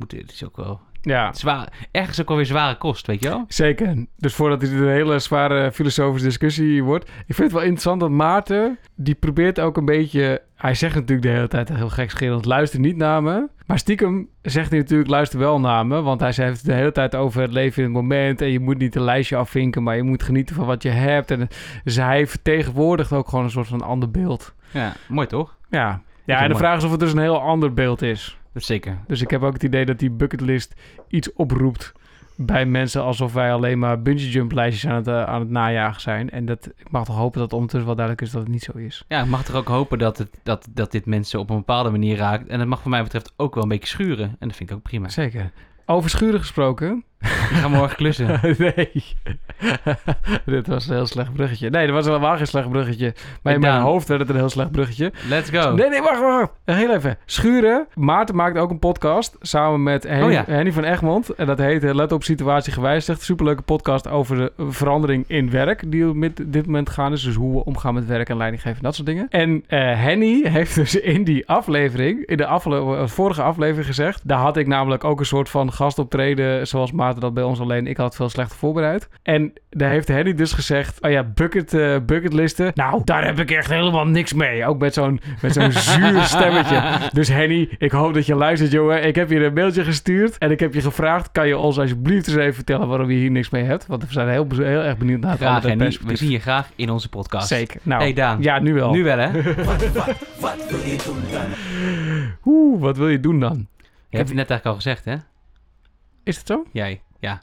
moet, dit is ook wel... Ja, Zwaar, ergens ook wel weer zware kost, weet je wel? zeker. Dus voordat dit een hele zware filosofische discussie wordt. Ik vind het wel interessant dat Maarten, die probeert ook een beetje... Hij zegt natuurlijk de hele tijd heel gekscherend, luister niet naar me. Maar stiekem zegt hij natuurlijk, luister wel naar me. Want hij heeft het de hele tijd over het leven in het moment. En je moet niet een lijstje afvinken, maar je moet genieten van wat je hebt. En, dus hij vertegenwoordigt ook gewoon een soort van ander beeld. Ja, mooi toch? Ja, ja het en de mooi. vraag is of het dus een heel ander beeld is. Dat zeker. Dus ik heb ook het idee dat die bucketlist iets oproept bij mensen alsof wij alleen maar bungee jump lijstjes aan het, eh, aan het najagen zijn. En dat, ik mag toch hopen dat ondertussen wel duidelijk is dat het niet zo is. Ja, ik mag er ook hopen dat, het, dat, dat dit mensen op een bepaalde manier raakt. En dat mag voor mij betreft ook wel een beetje schuren. En dat vind ik ook prima. Zeker. Over schuren gesproken. Ik ga morgen klussen. [laughs] nee. [laughs] Dit was een heel slecht bruggetje. Nee, dat was helemaal geen slecht bruggetje. Maar in mijn hoofd werd het een heel slecht bruggetje. Let's go. Nee, nee, wacht, wacht. Heel even. Schuren. Maarten maakt ook een podcast samen met Henny, Oh ja. Henny van Egmond. En dat heet eh, Let op situatie gewijzigd. Superleuke podcast over de verandering in werk die op met dit moment gaan is. Dus hoe we omgaan met werk en leiding geven en dat soort dingen. En eh, Henny heeft dus in die aflevering, in de afle- vorige aflevering gezegd, daar had ik namelijk ook een soort van gastoptreden zoals Maarten dat bij ons alleen. Ik had veel slechter voorbereid. En daar heeft Henny dus gezegd, oh ja, bucket, eh, bucketlisten. Nou, daar heb ik echt helemaal niks mee. Ook met zo'n met zo'n [laughs] zuur stemmetje. Dus Henny, ik hoop dat je luistert, jongen. Ik heb je een mailtje gestuurd en ik heb je gevraagd, kan je ons alsjeblieft eens even vertellen waarom je hier niks mee hebt? Want we zijn heel, heel erg benieuwd naar het Graag, Henny. We zien je graag in onze podcast. Zeker. Nou, Hey Daan. ja, nu wel. Nu wel, hè? [laughs] Oeh, wat wil je doen dan? Je hebt het net eigenlijk al gezegd, hè? Is het zo? Jij, ja.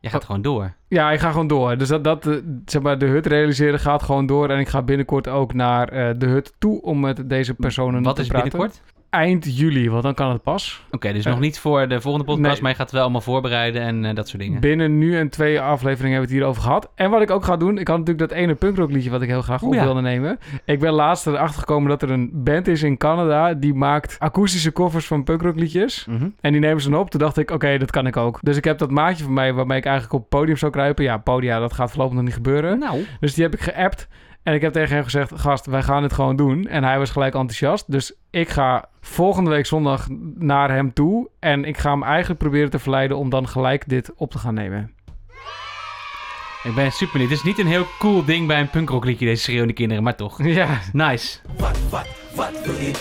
Jij gaat gewoon door. Ja, ik ga gewoon door. Dus dat, dat eh, zeg maar, de hut realiseren gaat gewoon door. En ik ga binnenkort ook naar eh, de hut toe om met deze personen Wat te is praten. binnenkort? Eind juli, want dan kan het pas. Oké, dus Eh, nog niet voor de volgende podcast, nee. maar je gaat het wel allemaal voorbereiden en eh, dat soort dingen. Binnen nu en twee afleveringen hebben we het hierover gehad. En wat ik ook ga doen, ik had natuurlijk dat ene punkrockliedje wat ik heel graag op ja. wilde nemen. Ik ben laatst erachter gekomen dat er een band is in Canada die maakt akoestische covers van punkrockliedjes. Mhm. En die nemen ze dan op. Toen dacht ik, oké, dat kan ik ook. Dus ik heb dat maatje van mij waarmee ik eigenlijk op het podium zou kruipen. Ja, podia, dat gaat voorlopig nog niet gebeuren. Nou, Dus die heb ik geappt. En ik heb tegen hem gezegd, gast, wij gaan dit gewoon doen. En hij was gelijk enthousiast. Dus ik ga volgende week zondag naar hem toe. En ik ga hem eigenlijk proberen te verleiden om dan gelijk dit op te gaan nemen. ik ben super benieuwd. Het is niet een heel cool ding bij een punkrockliedje, deze schreeuwende kinderen, maar toch. [laughs] Ja, Nice.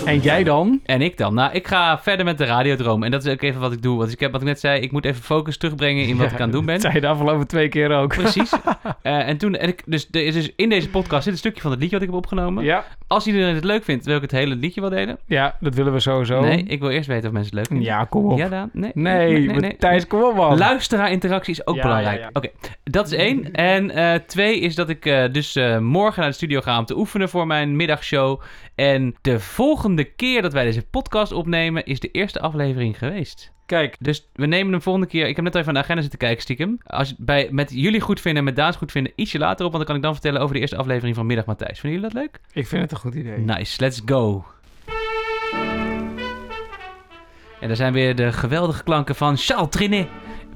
En jij dan? En ik dan? Nou, ik ga verder met de radiodroom. En dat is ook even wat ik doe. Want ik heb, wat ik net zei, ik moet even focus terugbrengen in wat Ja, ik aan het doen ben. Dat [laughs] zei je de afgelopen twee keer ook. Precies. [laughs] Eh, en toen, en ik, dus, er is dus in deze podcast zit een stukje van het liedje wat ik heb opgenomen. Ja, Als iedereen het leuk vindt, wil ik het hele liedje wel delen. ja, dat willen we sowieso. Nee, ik wil eerst weten of mensen het leuk vinden. Ja, kom op. Ja, Daan? Nee, Nee, Thijs, kom op man. Luisteraar-interactie is ook Ja, belangrijk. ja, ja. Oké, dat is één. En eh, twee is dat ik eh, dus eh, morgen naar de studio ga om te oefenen voor mijn middagshow. En de volgende keer dat wij deze podcast opnemen, is de eerste aflevering geweest. Kijk, Dus we nemen hem volgende keer. Ik heb net even aan de agenda zitten kijken, stiekem. Als bij, met jullie goed vinden en met Daans goed vinden, ietsje later op. Want dan kan ik dan vertellen over de eerste aflevering van Middag Matthijs. Vinden jullie dat leuk? ik vind het een goed idee. Nice, let's go. En daar zijn weer de geweldige klanken van Charles Trinet.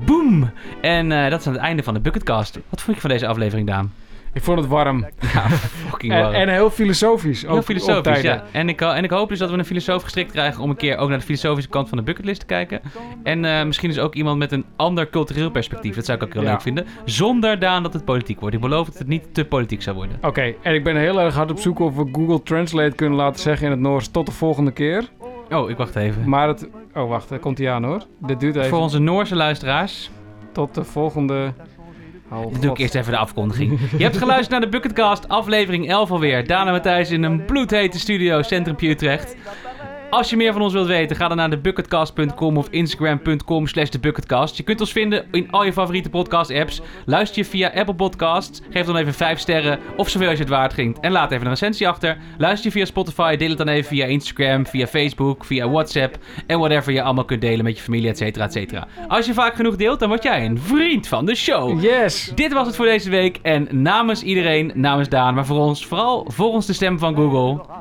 Boom! En eh, dat is aan het einde van de Bucketcast. Wat vond je van deze aflevering, Daan? Ik vond het warm. Ja, fucking En, warm. en heel filosofisch. Heel ook filosofisch, ja. En ik, en ik hoop dus dat we een filosoof gestrikt krijgen om een keer ook naar de filosofische kant van de bucketlist te kijken. En eh, misschien is ook iemand met een ander cultureel perspectief. Dat zou ik ook heel Ja. leuk vinden. Zonder Daan dat het politiek wordt. Ik beloof dat het niet te politiek zou worden. Oké, en ik ben heel erg hard op zoek of we Google Translate kunnen laten zeggen in het Noors tot de volgende keer. Oh, ik wacht even. Maar het... Oh, wacht, daar komt hij aan hoor. Dit duurt even Voor onze Noorse luisteraars. tot de volgende... Oh, doe ik eerst even de afkondiging. Je hebt geluisterd naar de Bucketcast, aflevering 11 alweer. Daan en Matthijs in een bloedhete studio, Centrum Utrecht. Als je meer van ons wilt weten, ga dan naar thebucketcast.com of instagram.com slash thebucketcast. Je kunt ons vinden in al je favoriete podcast apps. Luister je via Apple Podcasts, geef dan even 5 sterren of zoveel als je het waard vindt. En laat even een recensie achter. Luister je via Spotify, deel het dan even via Instagram, via Facebook, via WhatsApp. En whatever je allemaal kunt delen met je familie, et cetera, et cetera. Als je vaak genoeg deelt, dan word jij een vriend van de show. Yes! Dit was het voor deze week. En namens iedereen, namens Daan, maar voor ons, vooral volgens de stem van Google.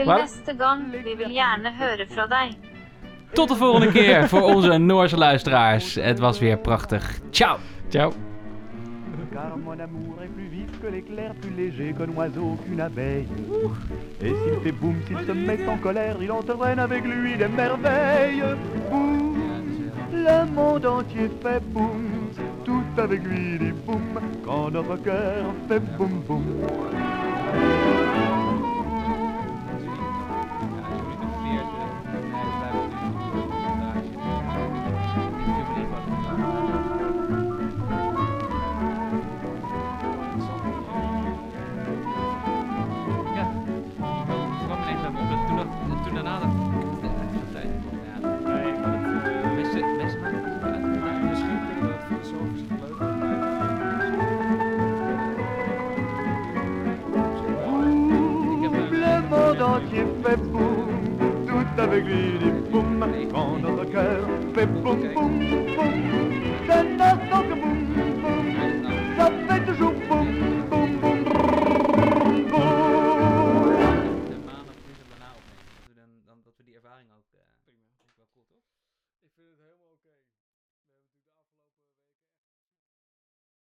Til Hva? neste gang, vi vil gjerne høre fra deg. Tot de volgende keer voor onze Noorse luisteraars. Het was weer prachtig. Ciao! Ciao. Car mon amour est plus vif que l'éclair, plus léger qu'un oiseau, qu'une abeille. Et s'il fait boum, s'il se met en colère, il entraîne avec lui des merveilles. Boum, le monde entier fait boum, tout avec lui dit boum, quand notre cœur fait boum boum. Lui dit boum, quand notre cœur fait boum, boum, boum,